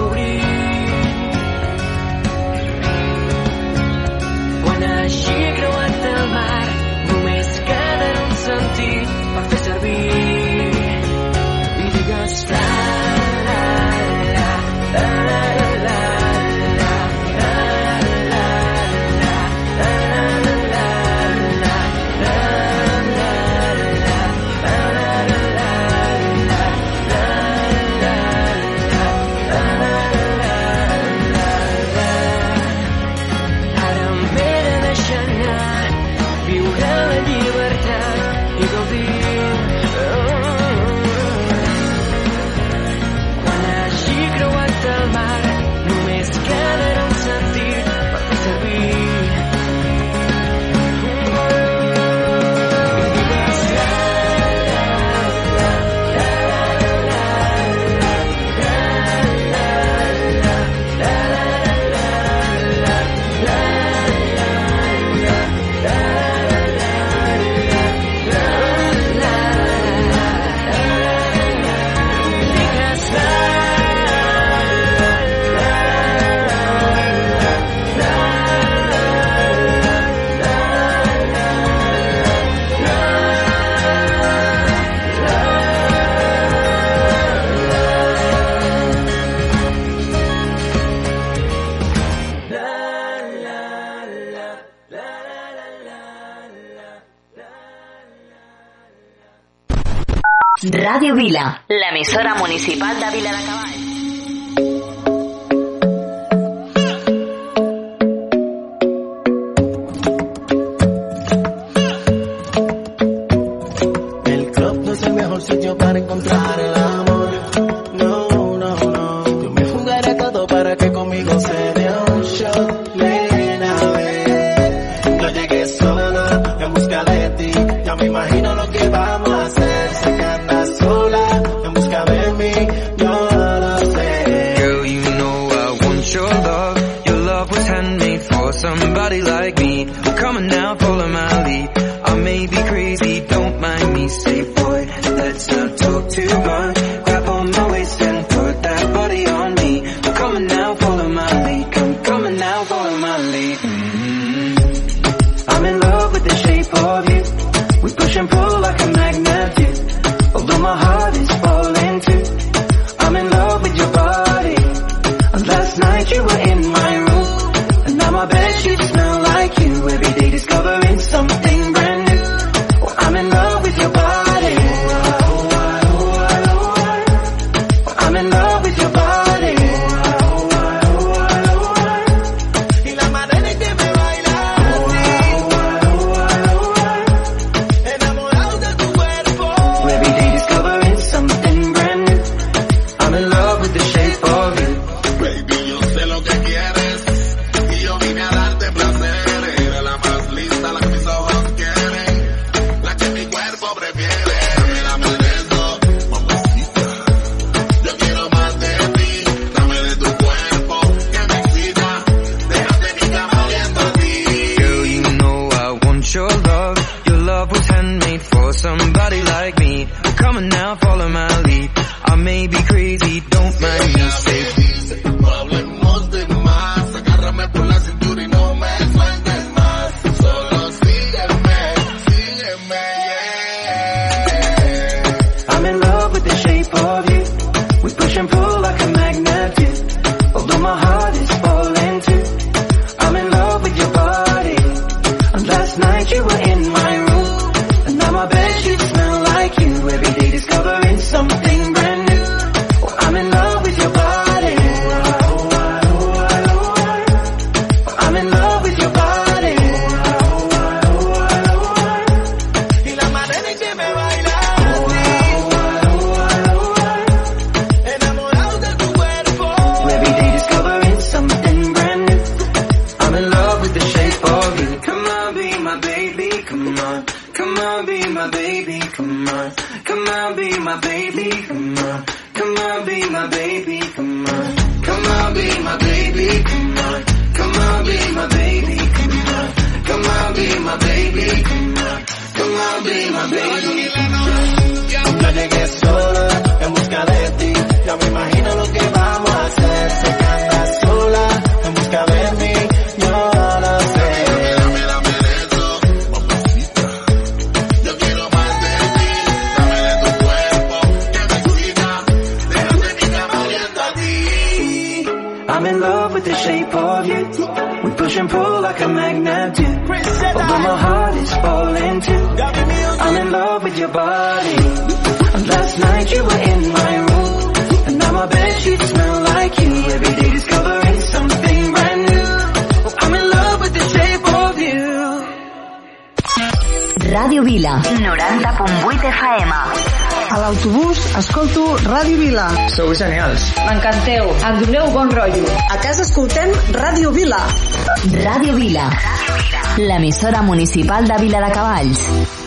Descobrir. Quan hagi creuat el mar, només quedarà un sentit per fer servir. Ràdio Vila, l'emissora municipal de Vila de Cavalls. El club no es el mejor sitio para encontrar el amor. No, no, no. Yo me jugaré todo para que conmigo se rotllo. A casa escoltem Ràdio Vila. Ràdio Vila. L'emissora municipal de Vila de Cavalls.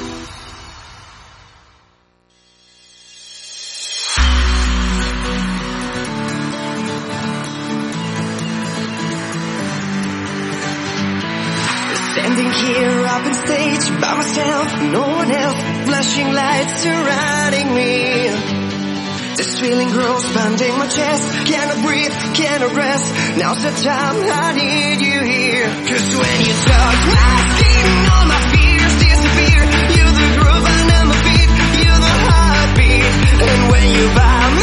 my chest. Can I breathe? Can I rest? Now's the time I need you here. Cause when you start I all my fears disappear. You're the groove under my feet. You're the heartbeat. And when you buy me.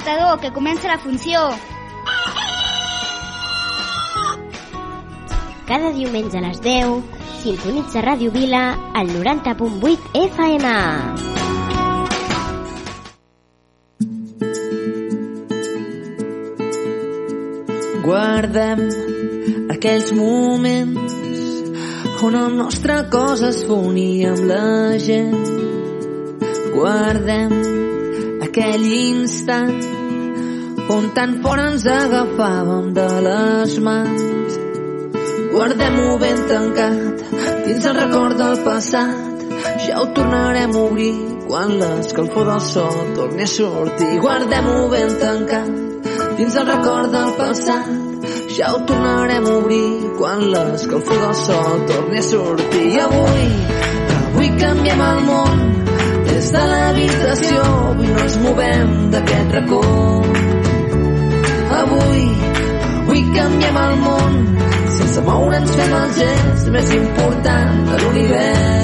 despertador, que comença la funció. Cada diumenge a les 10, sintonitza Ràdio Vila al 90.8 FM. Guardem aquells moments on el nostre cos es fonia amb la gent. Guardem aquell instant on tan fort ens agafàvem de les mans. Guardem-ho ben tancat, dins el record del passat, ja ho tornarem a obrir quan l'escalfor del sol torni a sortir. Guardem-ho ben tancat, dins el record del passat, ja ho tornarem a obrir quan l'escalfor del sol torni a sortir. I avui, avui canviem el món des de l'habitació, avui no ens movem d'aquest record. Avui, avui canviem el món. Sense moure'ns fem el gens més important de l'univers.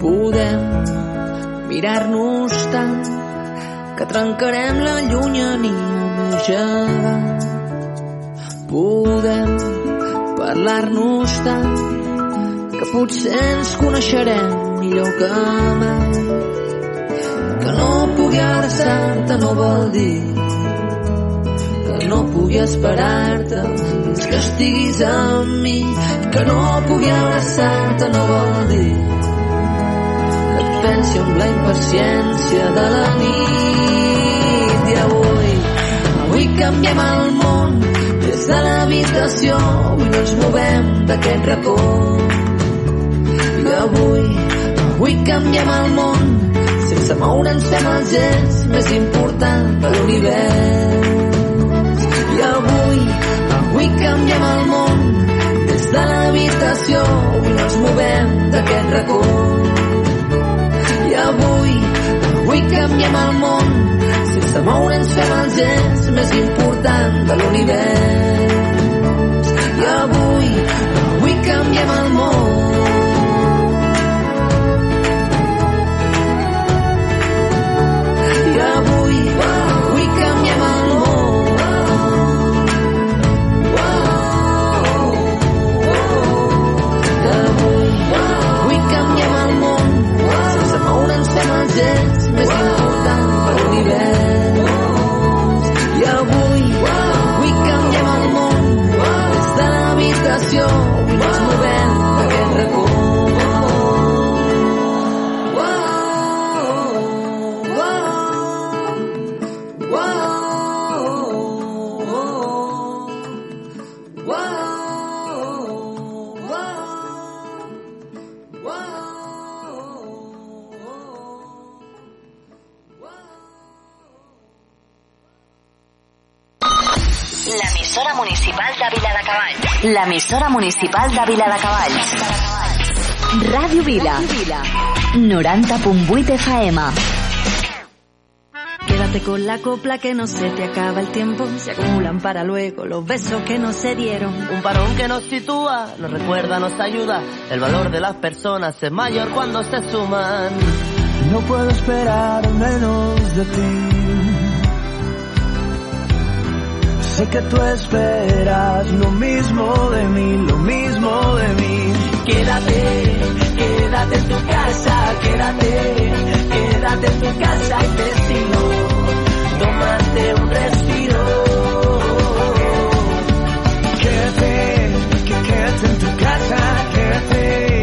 Podem mirar-nos tant que trencarem la llunyania mojada. Podem parlar-nos tant potser ens coneixerem millor que mai. Que no pugui abraçar-te no vol dir que no pugui esperar-te fins que estiguis amb mi. Que no pugui abraçar-te no vol dir que et pensi amb la impaciència de la nit. I avui, avui canviem el món des de l'habitació, avui no ens movem d'aquest racó. Avui, avui canviem el món sense moure'ns fem el gest més important de l'univers. I avui, avui canviem el món des de l'habitació, avui no ens movem d'aquest racó. I avui, avui canviem el món sense moure'ns fem el gest més important de l'univers. I avui moure'ns fem L'emissora municipal de Viladecavalls. Ràdio Vila. 90.8 FM. Quédate con la copla que no se te acaba el tiempo. Se acumulan para luego los besos que no se dieron. Un parón que nos sitúa, nos recuerda, nos ayuda. El valor de las personas es mayor cuando se suman. No puedo esperar menos de ti. Sé que tú esperas lo mismo de mí, lo mismo de mí. Quédate, quédate en tu casa, quédate, quédate en tu casa y te sigo. Tómate un respiro. Quédate, quédate en tu casa, quédate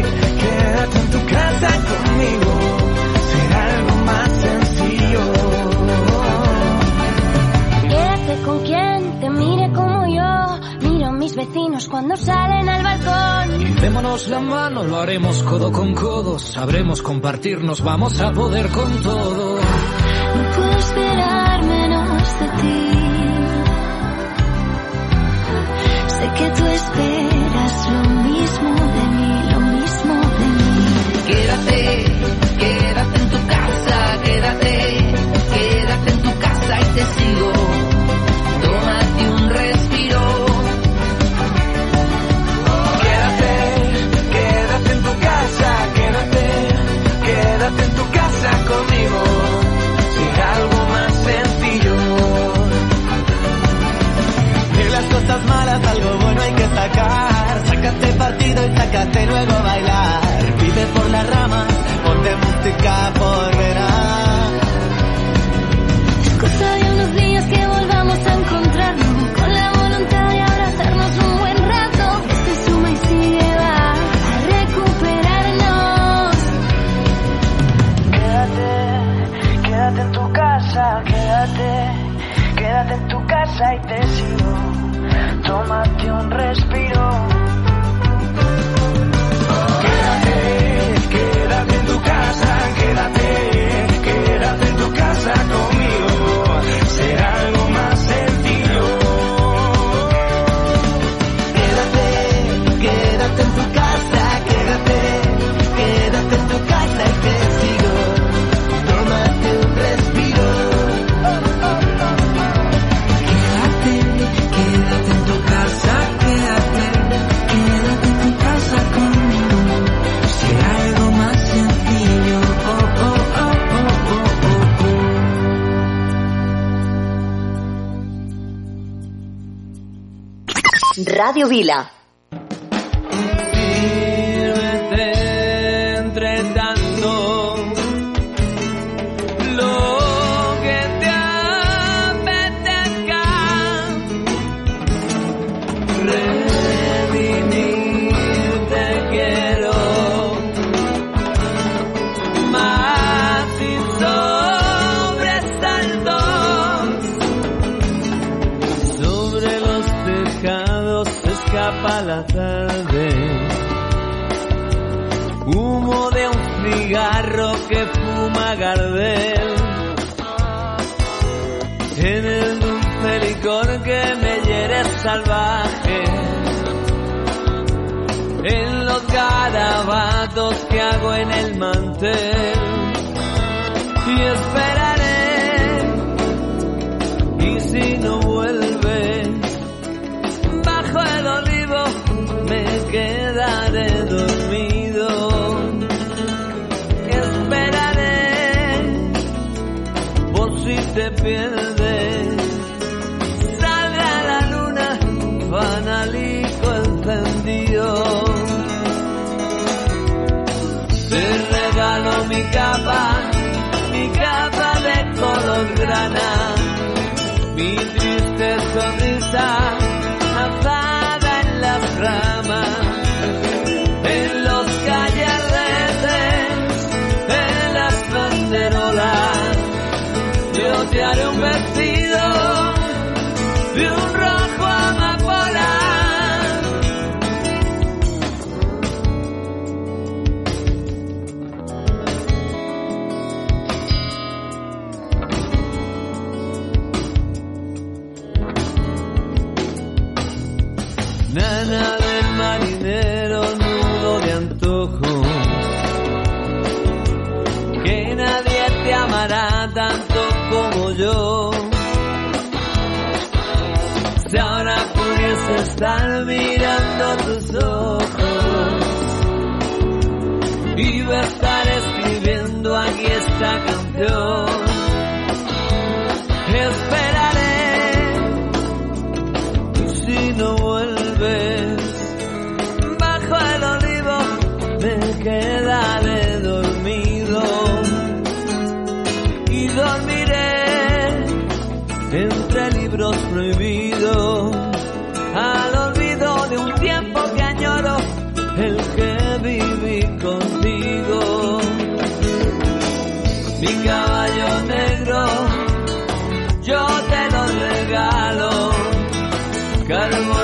cuando salen al balcón. Démonos la mano, lo haremos codo con codo, sabremos compartirnos, vamos a poder con todo. Algo bueno hay que sacar. Sácate partido y sácate luego a bailar. Vive por las ramas, ponte música por verás. Cosa de unos días que volvamos a encontrarnos con la voluntad de abrazarnos un buen rato. Este suma y sigue va a recuperarnos. Quédate, quédate en tu casa, quédate, quédate en tu casa y te Ràdio Vila. Salvaje. En los garabatos que hago en el mantel. Y esperaré. Y si no vuelve, bajo el olivo me quedaré dormido. Esperaré, por si te pierdes, capa, mi capa de color grana mi triste sonrisa alzada en las ramas, en los callarretes, en las banderolas. Yo te haré un vestido estar mirando tus ojos y ver estar escribiendo aquí esta canción. calma.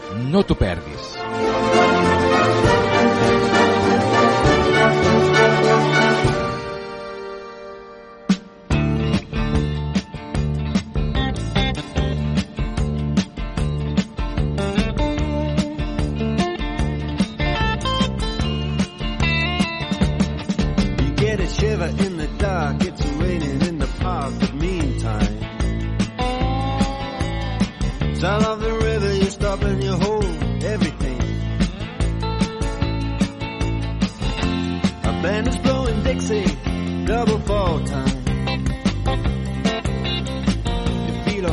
No t'ho perdis. all time.